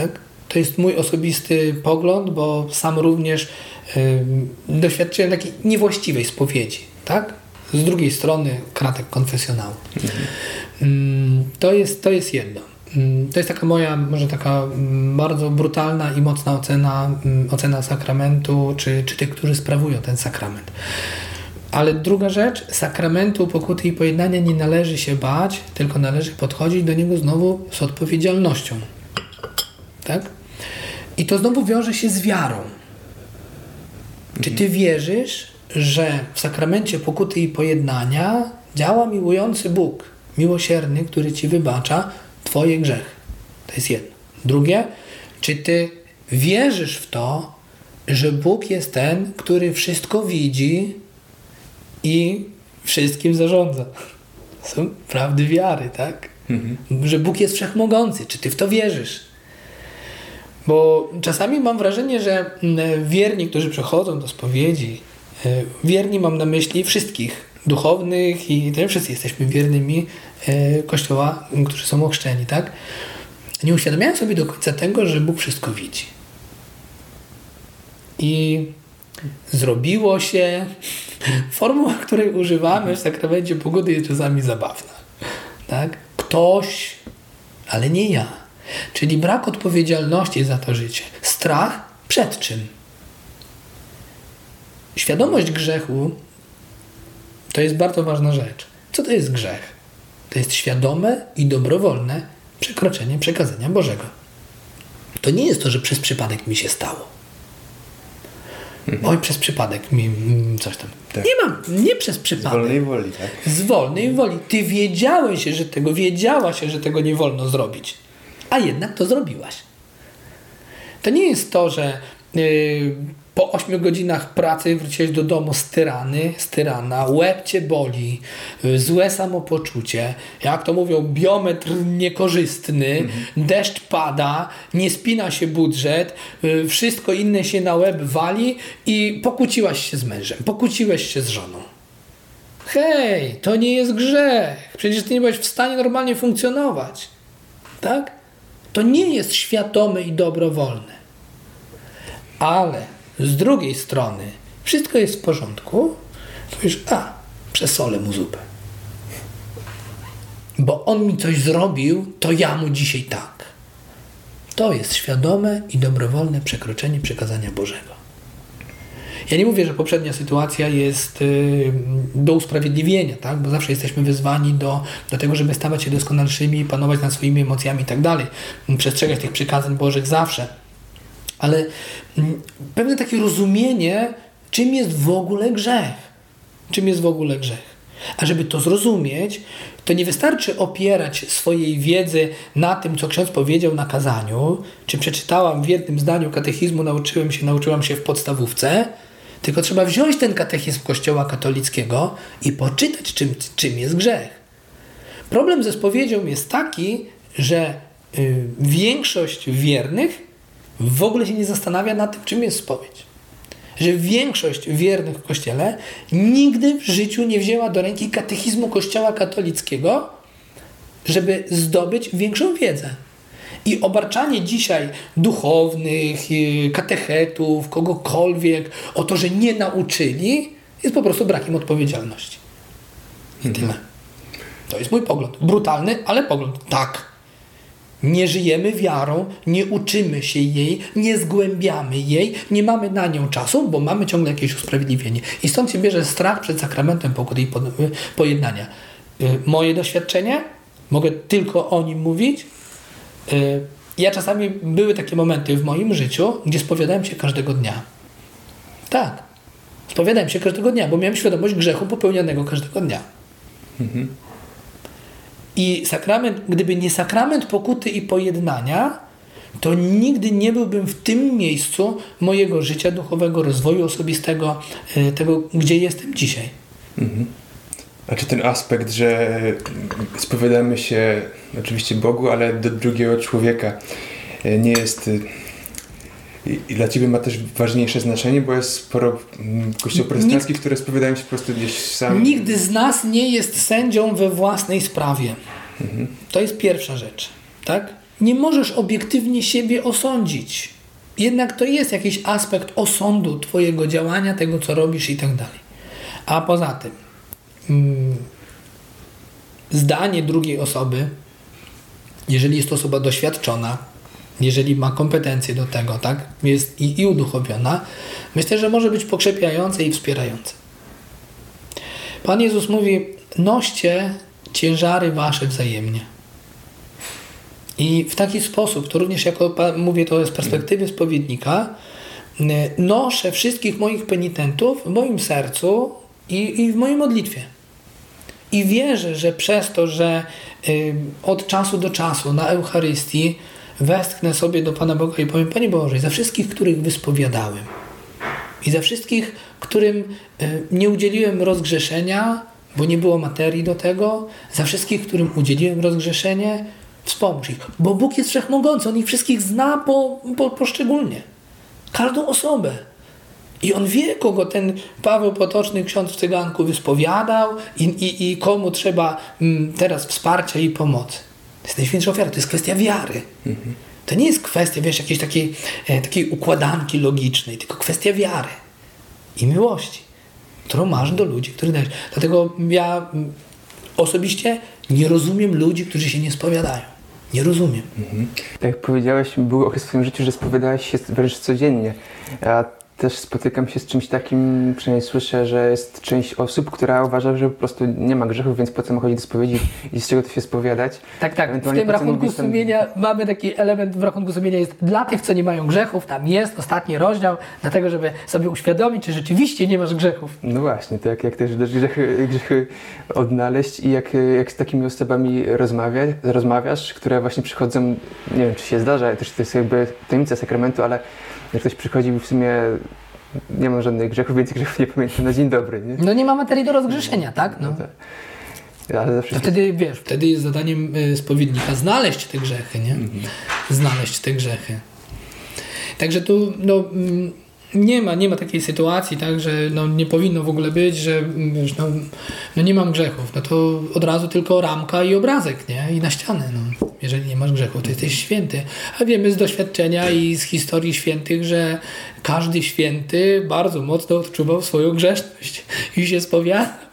Tak? To jest mój osobisty pogląd, bo sam również y, doświadczyłem takiej niewłaściwej spowiedzi. Tak? Z drugiej strony kratek konfesjonału. Mhm. To, jest, to jest jedno. To jest taka moja, może taka bardzo brutalna i mocna ocena, ocena sakramentu, czy, czy tych, którzy sprawują ten sakrament. Ale druga rzecz, sakramentu pokuty i pojednania nie należy się bać, tylko należy podchodzić do niego znowu z odpowiedzialnością. Tak? I to znowu wiąże się z wiarą. Czy ty wierzysz, że w sakramencie pokuty i pojednania działa miłujący Bóg, miłosierny, który ci wybacza twoje grzechy? To jest jedno. Drugie, czy ty wierzysz w to, że Bóg jest ten, który wszystko widzi i wszystkim zarządza? Są prawdy wiary, tak? Mhm. Że Bóg jest wszechmogący. Czy ty w to wierzysz? Bo czasami mam wrażenie, że mm, wierni, którzy przechodzą do spowiedzi, e, wierni mam na myśli wszystkich duchownych i też wszyscy jesteśmy wiernymi e, Kościoła, którzy są ochrzczeni, tak? Nie uświadamiają sobie do końca tego, że Bóg wszystko widzi. I zrobiło się. Formuła, której używamy w sakramencie pogody jest czasami zabawna. Tak? Ktoś, ale nie ja Czyli brak odpowiedzialności za to życie. Strach przed czym? Świadomość grzechu to jest bardzo ważna rzecz. Co to jest grzech? To jest świadome i dobrowolne przekroczenie przekazania Bożego. To nie jest to, że przez przypadek mi się stało. Mhm. Oj, przez przypadek mi mm, coś tam. Tak. Nie mam, nie przez przypadek. Z wolnej woli, tak? Z wolnej woli. Ty wiedziałeś, że tego, wiedziałaś, że tego nie wolno zrobić a jednak to zrobiłaś. To nie jest to, że yy, po 8 godzinach pracy wróciłeś do domu styrany, styrana, łeb cię boli, yy, złe samopoczucie, jak to mówią, biometr niekorzystny, mhm. deszcz pada, nie spina się budżet, yy, wszystko inne się na łeb wali i pokłóciłaś się z mężem, pokłóciłeś się z żoną. Hej, to nie jest grzech. Przecież ty nie byłeś w stanie normalnie funkcjonować. Tak? To nie jest świadome i dobrowolne. Ale z drugiej strony wszystko jest w porządku, to już, a, przesolę mu zupę. Bo on mi coś zrobił, to ja mu dzisiaj tak. To jest świadome i dobrowolne przekroczenie przekazania Bożego. Ja nie mówię, że poprzednia sytuacja jest y, do usprawiedliwienia, tak? bo zawsze jesteśmy wyzwani do, do tego, żeby stawać się doskonalszymi, panować nad swoimi emocjami i tak dalej, przestrzegać tych przykazań Bożych zawsze. Ale mm, pewne takie rozumienie, czym jest w ogóle grzech. Czym jest w ogóle grzech. A żeby to zrozumieć, to nie wystarczy opierać swojej wiedzy na tym, co ksiądz powiedział na kazaniu, czy przeczytałam w jednym zdaniu katechizmu, nauczyłem się, nauczyłam się w podstawówce, tylko trzeba wziąć ten katechizm Kościoła katolickiego i poczytać, czym, czym jest grzech. Problem ze spowiedzią jest taki, że y, większość wiernych w ogóle się nie zastanawia nad tym, czym jest spowiedź. Że większość wiernych w Kościele nigdy w życiu nie wzięła do ręki katechizmu Kościoła katolickiego, żeby zdobyć większą wiedzę. I obarczanie dzisiaj duchownych, y, katechetów, kogokolwiek o to, że nie nauczyli, jest po prostu brakiem odpowiedzialności. I tyle. To jest mój pogląd. Brutalny, ale pogląd. Tak. Nie żyjemy wiarą, nie uczymy się jej, nie zgłębiamy jej, nie mamy na nią czasu, bo mamy ciągle jakieś usprawiedliwienie. I stąd się bierze strach przed sakramentem pokuty i pojednania. Y, moje doświadczenie, mogę tylko o nim mówić, Y, ja czasami były takie momenty w moim życiu, gdzie spowiadałem się każdego dnia. Tak. Spowiadałem się każdego dnia, bo miałem świadomość grzechu popełnianego każdego dnia. Mhm. I sakrament, gdyby nie sakrament pokuty i pojednania, to nigdy nie byłbym w tym miejscu mojego życia duchowego, rozwoju osobistego, y, tego, gdzie jestem dzisiaj. Mhm. A czy ten aspekt, że spowiadamy się oczywiście Bogu, ale do drugiego człowieka e, nie jest e, i dla Ciebie ma też ważniejsze znaczenie, bo jest sporo kościołów protestanckich, które spowiadają się po prostu gdzieś sam. Nigdy z nas nie jest sędzią we własnej sprawie. Mhm. To jest pierwsza rzecz. Tak? Nie możesz obiektywnie siebie osądzić. Jednak to jest jakiś aspekt osądu Twojego działania, tego co robisz i tak dalej. A poza tym, zdanie drugiej osoby, jeżeli jest to osoba doświadczona, jeżeli ma kompetencje do tego, tak, jest i, i uduchowiona, myślę, że może być pokrzepiające i wspierające. Pan Jezus mówi: noście ciężary wasze wzajemnie. I w taki sposób, to również jako mówię to z perspektywy spowiednika, noszę wszystkich moich penitentów w moim sercu i, i w mojej modlitwie. I wierzę, że przez to, że y, od czasu do czasu na Eucharystii westchnę sobie do Pana Boga i powiem, Panie Boże, za wszystkich, których wyspowiadałem i za wszystkich, którym y, nie udzieliłem rozgrzeszenia, bo nie było materii do tego, za wszystkich, którym udzieliłem rozgrzeszenie, wspomóż ich. Bo Bóg jest wszechmogący, On ich wszystkich zna po, po, poszczególnie. Każdą osobę. I on wie, kogo ten Paweł Potoczny, ksiądz w Cyganku, wyspowiadał i, i, i komu trzeba mm, teraz wsparcia i pomocy. To jest najświętsza ofiara, to jest kwestia wiary. Mhm. To nie jest kwestia, wiesz, jakiejś takiej, e, takiej układanki logicznej, tylko kwestia wiary i miłości, którą masz do ludzi, których dajesz. Dlatego ja mm, osobiście nie rozumiem ludzi, którzy się nie spowiadają. Nie rozumiem. Mhm. Tak jak powiedziałeś, był okres w swoim życiu, że spowiadałeś się wręcz codziennie. A też spotykam się z czymś takim, przynajmniej słyszę, że jest część osób, która uważa, że po prostu nie ma grzechów, więc po co ma chodzić do spowiedzi i z czego to się spowiadać. Tak, tak. W tym rachunku sumienia mamy taki element w rachunku sumienia jest dla tych, co nie mają grzechów, tam jest ostatni rozdział, dlatego, żeby sobie uświadomić, czy rzeczywiście nie masz grzechów. No właśnie, to jak, jak też grzechy, grzechy odnaleźć i jak, jak z takimi osobami rozmawia, rozmawiasz, które właśnie przychodzą, nie wiem, czy się zdarza, też to jest jakby tajemnica sakramentu, ale jak ktoś przychodzi w sumie nie ma żadnych grzechów, więc grzechów nie pamiętam na dzień dobry. Nie? No nie ma materii do rozgrzeszenia, tak? No. no tak. Ale to wtedy, wiesz, wtedy jest zadaniem y, spowiednika znaleźć te grzechy, nie? Mhm. Znaleźć te grzechy. Także tu, no, mm, Nie ma, nie ma takiej sytuacji, tak, że no, nie powinno w ogóle być, że wiesz, no, no nie mam grzechów. No to od razu tylko ramka i obrazek, nie? I na ścianę. No. Jeżeli nie masz grzechów, to jesteś święty. A wiemy z doświadczenia i z historii świętych, że każdy święty bardzo mocno odczuwał swoją grzeszność i się spowiadał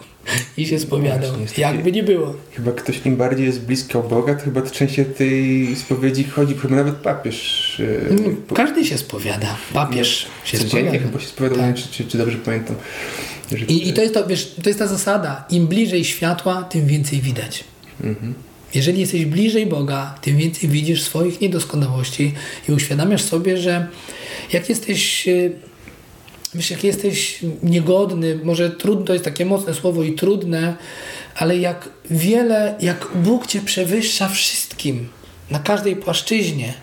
i się spowiadał. No Jakby nie było. Chyba ktoś im bardziej jest blisko Boga, to chyba to częściej tej spowiedzi chodzi, chyba nawet papież. Yy, Każdy się spowiada. Papież no, się spowiada. chyba się spowiadał, tak. czy, czy, czy, dobrze pamiętam. I, I, to, jest to, wiesz, to jest ta zasada. Im bliżej światła, tym więcej widać. Mhm. Jeżeli jesteś bliżej Boga, tym więcej widzisz swoich niedoskonałości i uświadamiasz sobie, że jak jesteś y, wiesz, jak jesteś niegodny, może trudno, jest takie mocne słowo i trudne, ale jak wiele, jak Bóg Cię przewyższa wszystkim, na każdej płaszczyźnie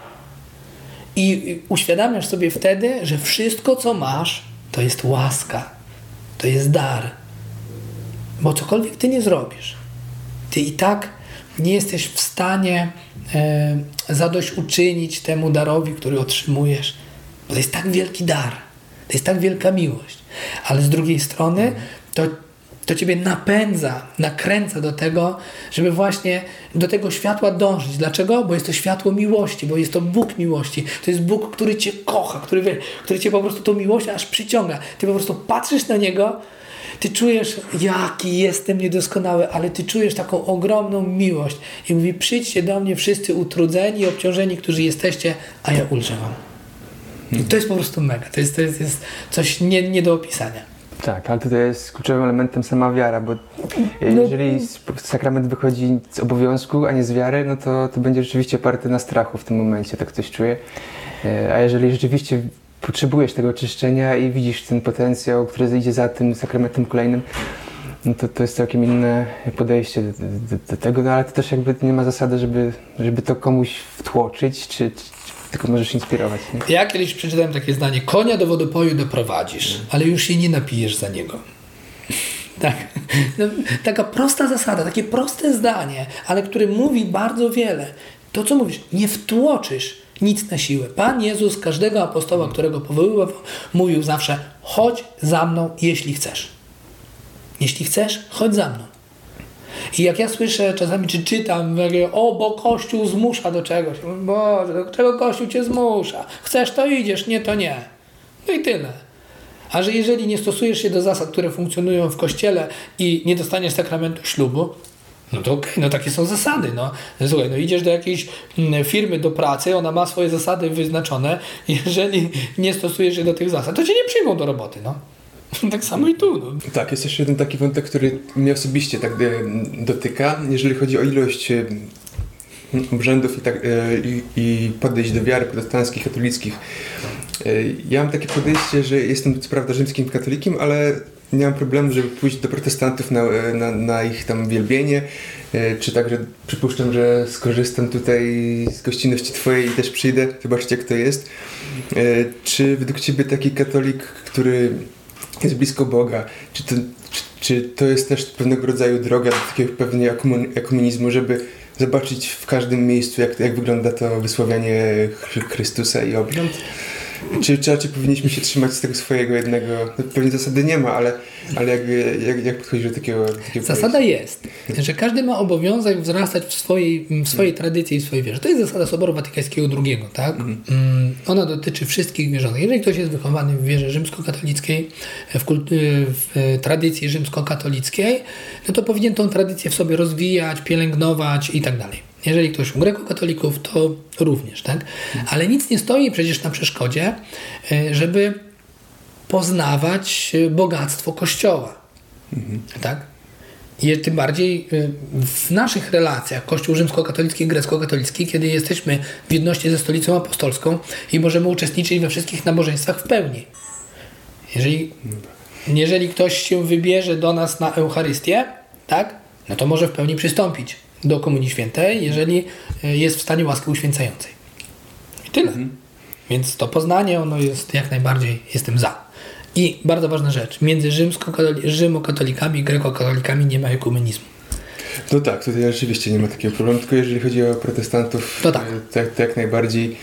i uświadamiasz sobie wtedy, że wszystko, co masz, to jest łaska, to jest dar. Bo cokolwiek Ty nie zrobisz, Ty i tak nie jesteś w stanie e, zadośćuczynić temu darowi, który otrzymujesz, bo to jest tak wielki dar. To jest tak wielka miłość. Ale z drugiej strony to, to ciebie napędza, nakręca do tego, żeby właśnie do tego światła dążyć. Dlaczego? Bo jest to światło miłości, bo jest to Bóg miłości. To jest Bóg, który cię kocha, który, który cię po prostu tą miłością aż przyciąga. Ty po prostu patrzysz na niego, ty czujesz, jaki jestem niedoskonały, ale ty czujesz taką ogromną miłość. I mówi, przyjdźcie do mnie wszyscy utrudzeni i obciążeni, którzy jesteście, a ja ulżę wam. I to jest po prostu mega. To jest, to jest, jest coś nie, nie do opisania. Tak, ale tutaj jest kluczowym elementem sama wiara, bo no. jeżeli sakrament wychodzi z obowiązku, a nie z wiary, no to, to będzie rzeczywiście oparty na strachu w tym momencie, tak ktoś czuje. A jeżeli rzeczywiście potrzebujesz tego oczyszczenia i widzisz ten potencjał, który idzie za tym sakramentem kolejnym, no to, to jest całkiem inne podejście do, do, do, tego, no ale to też jakby nie ma zasady, żeby, żeby to komuś wtłoczyć, czy, tylko możesz inspirować. Nie? Ja kiedyś przeczytałem takie zdanie: konia do wodopoju doprowadzisz, ale już się nie napijesz za niego. Tak. No, taka prosta zasada, takie proste zdanie, ale które mówi bardzo wiele. To, co mówisz, nie wtłoczysz nic na siłę. Pan Jezus każdego apostoła, którego powoływał, mówił zawsze: chodź za mną, jeśli chcesz. Jeśli chcesz, chodź za mną. I jak ja słyszę czasami, czy czytam, o, bo Kościół zmusza do czegoś. Boże, do czego Kościół cię zmusza? Chcesz, to idziesz, nie, to nie. No i tyle. A że jeżeli nie stosujesz się do zasad, które funkcjonują w Kościele i nie dostaniesz sakramentu ślubu, no to okej, okay, no takie są zasady. No. Słuchaj, no idziesz do jakiejś mm, firmy do pracy, ona ma swoje zasady wyznaczone. Jeżeli nie stosujesz się do tych zasad, to cię nie przyjmą do roboty. No. Tak samo i tu. No. Tak, jest jeszcze jeden taki wątek, który mnie osobiście tak e, dotyka, jeżeli chodzi o ilość e, obrzędów i, tak, e, i, i podejść do wiary protestanckich, katolickich. Ja mam takie podejście, że jestem co prawda rzymskim katolikiem, ale nie mam problemu, żeby pójść do protestantów na, na, na, ich tam wielbienie, czy także przypuszczam, że skorzystam tutaj z gościnności Twojej i też przyjdę, zobaczyć jak to jest. Czy według Ciebie taki katolik, który jest blisko Boga. Czy to, czy, czy to jest też pewnego rodzaju droga do takiego pewnie komunizmu, żeby zobaczyć w każdym miejscu, jak, jak wygląda to wysławianie Chrystusa i obrząd? Czy, czy raczej powinniśmy się trzymać z tego swojego jednego, no pewnie zasady nie ma, ale, ale jak, jak, jak podchodzisz do takiego, takiego Zasada jest, że każdy ma obowiązek wzrastać w swojej, w swojej hmm. tradycji i w swojej wierze. To jest zasada Soboru Watykańskiego II, tak? Hmm. Ona dotyczy wszystkich wierzących. Jeżeli ktoś jest wychowany w wierze rzymskokatolickiej, w, w tradycji rzymskokatolickiej, no to powinien tą tradycję w sobie rozwijać, pielęgnować i tak dalej. Jeżeli ktoś u grekokatolików, to również, tak? Ale nic nie stoi przecież na przeszkodzie, e, żeby poznawać e, bogactwo Kościoła. Mhm. Tak? I tym bardziej e, w naszych relacjach Kościół rzymskokatolicki i grecko-katolicki, kiedy jesteśmy w jedności ze stolicą apostolską i możemy uczestniczyć we wszystkich nabożeństwach w pełni. Jeżeli, jeżeli ktoś się wybierze do nas na Eucharystię, tak, no to może w pełni przystąpić do Komunii Świętej, jeżeli e, jest w stanie łaski uświęcającej. I tyle. Mhm. Więc to poznanie, ono jest jak najbardziej, jestem za. I bardzo ważna rzecz, między rzymokatolikami i grekokatolikami nie ma ekumenizmu. No tak, tutaj rzeczywiście nie ma takiego problemu, tylko jeżeli chodzi o protestantów, to, tak. to, to jak najbardziej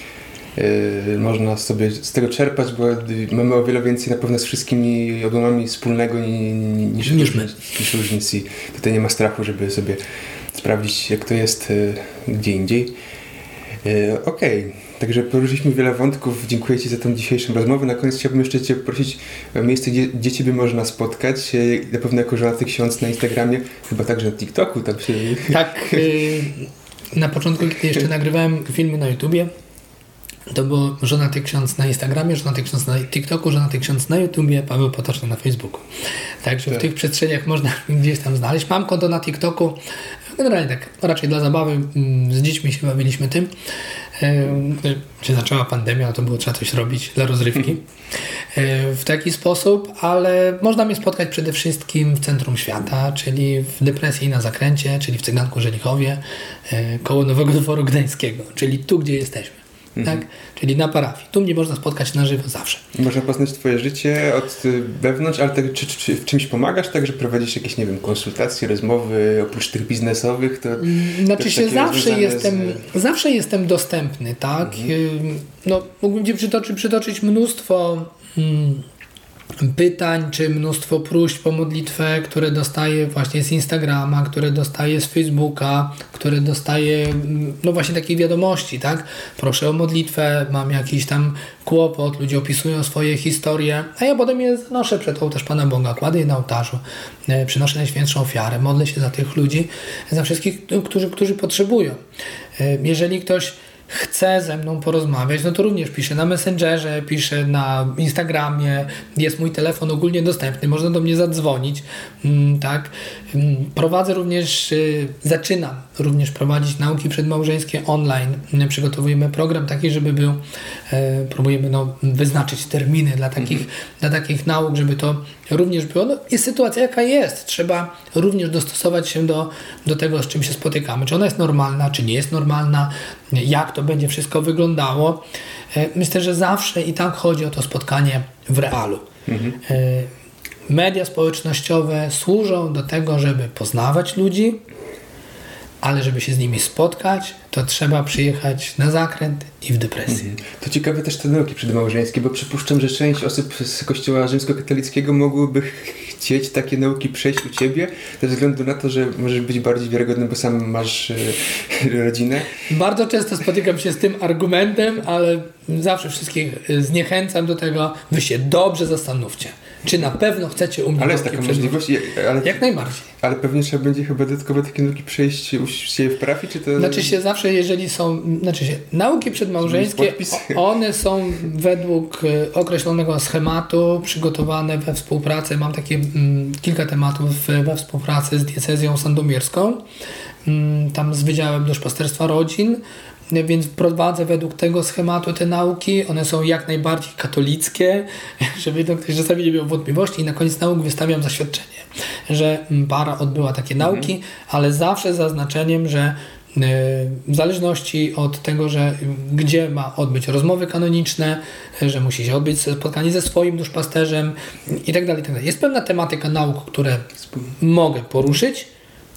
Yy, można sobie z tego czerpać, bo mamy o wiele więcej na pewno z wszystkimi odłamami wspólnego niż, niż my. Niż różnic i tutaj nie ma strachu, żeby sobie sprawdzić jak to jest yy, gdzie indziej. Yy, Okej, okay. także poruszyliśmy wiele wątków. Dziękuję Ci za tą dzisiejszą rozmowę. Na koniec chciałbym jeszcze Cię prosić o miejsce, gdzie, gdzie Ciebie można spotkać. Yy, na pewno jako żonaty ksiądz na Instagramie, chyba także na TikToku. Tam się... Tak, na początku, kiedy jeszcze nagrywałem filmy na YouTubie, to było żonaty ksiądz na Instagramie, żonaty ksiądz na TikToku, żonaty ksiądz na YouTubie, Paweł Potoczny na Facebooku. Także tak. w tych przestrzeniach można gdzieś tam znaleźć. Mam konto na TikToku, generalnie tak raczej dla zabawy, mm, z dziećmi się bawiliśmy tym. Gdy się zaczęła pandemia, to było trzeba coś robić dla rozrywki w taki sposób, ale można mnie spotkać przede wszystkim w centrum świata, czyli w Depresji na Zakręcie, czyli w Cyganku Żelichowie, koło Nowego Dworu Gdańskiego, czyli tu, gdzie jesteśmy. Mhm. Tak? Czyli na parafii. Tu mnie można spotkać na żywo zawsze. Można poznać Twoje życie od y, wewnątrz, ale tak, czy, czy, czy, w czymś pomagasz, tak, że prowadzisz jakieś, nie wiem, konsultacje, rozmowy, oprócz tych biznesowych? To, mm, znaczy się zawsze jestem, z... zawsze jestem dostępny, tak? Mhm. No, mógłbym Ci przytoczyć, przytoczyć mnóstwo hmm, pytań, czy mnóstwo próśb po modlitwę, które dostaję właśnie z Instagrama, które dostaję z Facebooka, które dostaję, mm, no właśnie takich wiadomości, tak? Proszę o modlitwę, mam jakiś tam kłopot, ludzie opisują swoje historie, a ja potem je zanoszę przed ołtarz Pana Boga, kładę je na ołtarzu, e, przynoszę najświętszą ofiarę, modlę się za tych ludzi, za wszystkich, którzy, którzy potrzebują. E, jeżeli ktoś chce ze mną porozmawiać, no to również piszę na Messengerze, piszę na Instagramie, jest mój telefon ogólnie dostępny, można do mnie zadzwonić, mm, tak. Mm, prowadzę również, y, zaczynam również prowadzić nauki przedmałżeńskie online. Przygotowujemy program taki, żeby był, e, próbujemy no, wyznaczyć terminy dla takich, mhm. dla takich nauk, żeby to również było. No, jest sytuacja jaka jest. Trzeba również dostosować się do, do tego, z czym się spotykamy. Czy ona jest normalna, czy nie jest normalna, jak to będzie wszystko wyglądało. E, myślę, że zawsze i tak chodzi o to spotkanie w realu. Mhm. E, media społecznościowe służą do tego, żeby poznawać ludzi, ale żeby się z nimi spotkać, to trzeba przyjechać na zakręt i w depresję. Mhm. To ciekawe też te nauki przedmałżeńskie, bo przypuszczam, że część osób z kościoła rzymskokatolickiego mogłyby chcieć takie nauki przejść u Ciebie, ze względu na to, że możesz być bardziej wiarygodny, bo sam masz e, rodzinę. Bardzo często spotykam się z tym argumentem, ale zawsze wszystkich zniechęcam do tego, Wy się dobrze zastanówcie czy na pewno chcecie umieć Ale jest taka możliwość. Ale, Jak najbardziej. Ale pewnie trzeba będzie chyba dodatkowe takie nauki przejść u siebie w parafii, czy to... Znaczy się zawsze, jeżeli są, znaczy się, nauki przedmałżeńskie, one są według e, określonego schematu przygotowane we współpracy. Mam takie mm, kilka tematów we współpracy z diecezją sandomierską, mm, tam z Wydziałem Duszpasterstwa Rodzin, więc prowadzę według tego schematu te nauki. One są jak najbardziej katolickie, żeby ktoś czasami nie miał wątpliwości i na koniec nauk wystawiam zaświadczenie, że para odbyła takie mhm. nauki, ale zawsze z zaznaczeniem, że e, w zależności od tego, że gdzie ma odbyć rozmowy kanoniczne, że musi się odbyć spotkanie ze swoim duszpasterzem i tak dalej, tak dalej. Jest pewna tematyka nauk, które mogę poruszyć,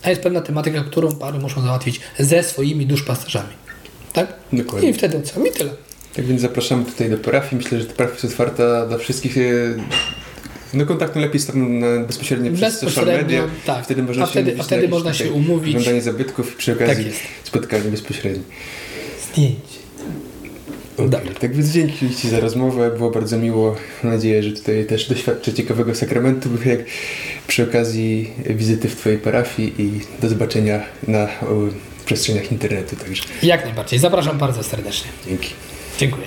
a jest pewna tematyka, którą pary muszą załatwić ze swoimi duszpasterzami. Tak? Dokładnie. I wtedy co? I tyle. Tak więc zapraszamy tutaj do parafii. Myślę, że ta parafia jest otwarta dla wszystkich. No kontakt lepiej jest tam bezpośrednio przez social media. Tak. Wtedy można a wtedy, się, a wtedy można się umówić. Oglądanie zabytków i przy okazji tak spotkanie bezpośrednie. Zdjęcie. Okay. Tak więc dzięki Ci za rozmowę. Było bardzo miło. Mam nadzieję, że tutaj też doświadczę ciekawego sakramentu jak przy okazji wizyty w Twojej parafii i do zobaczenia na przestrzeniach internetu. Także. Jak najbardziej. Zapraszam bardzo serdecznie. Dzięki. Dziękuję.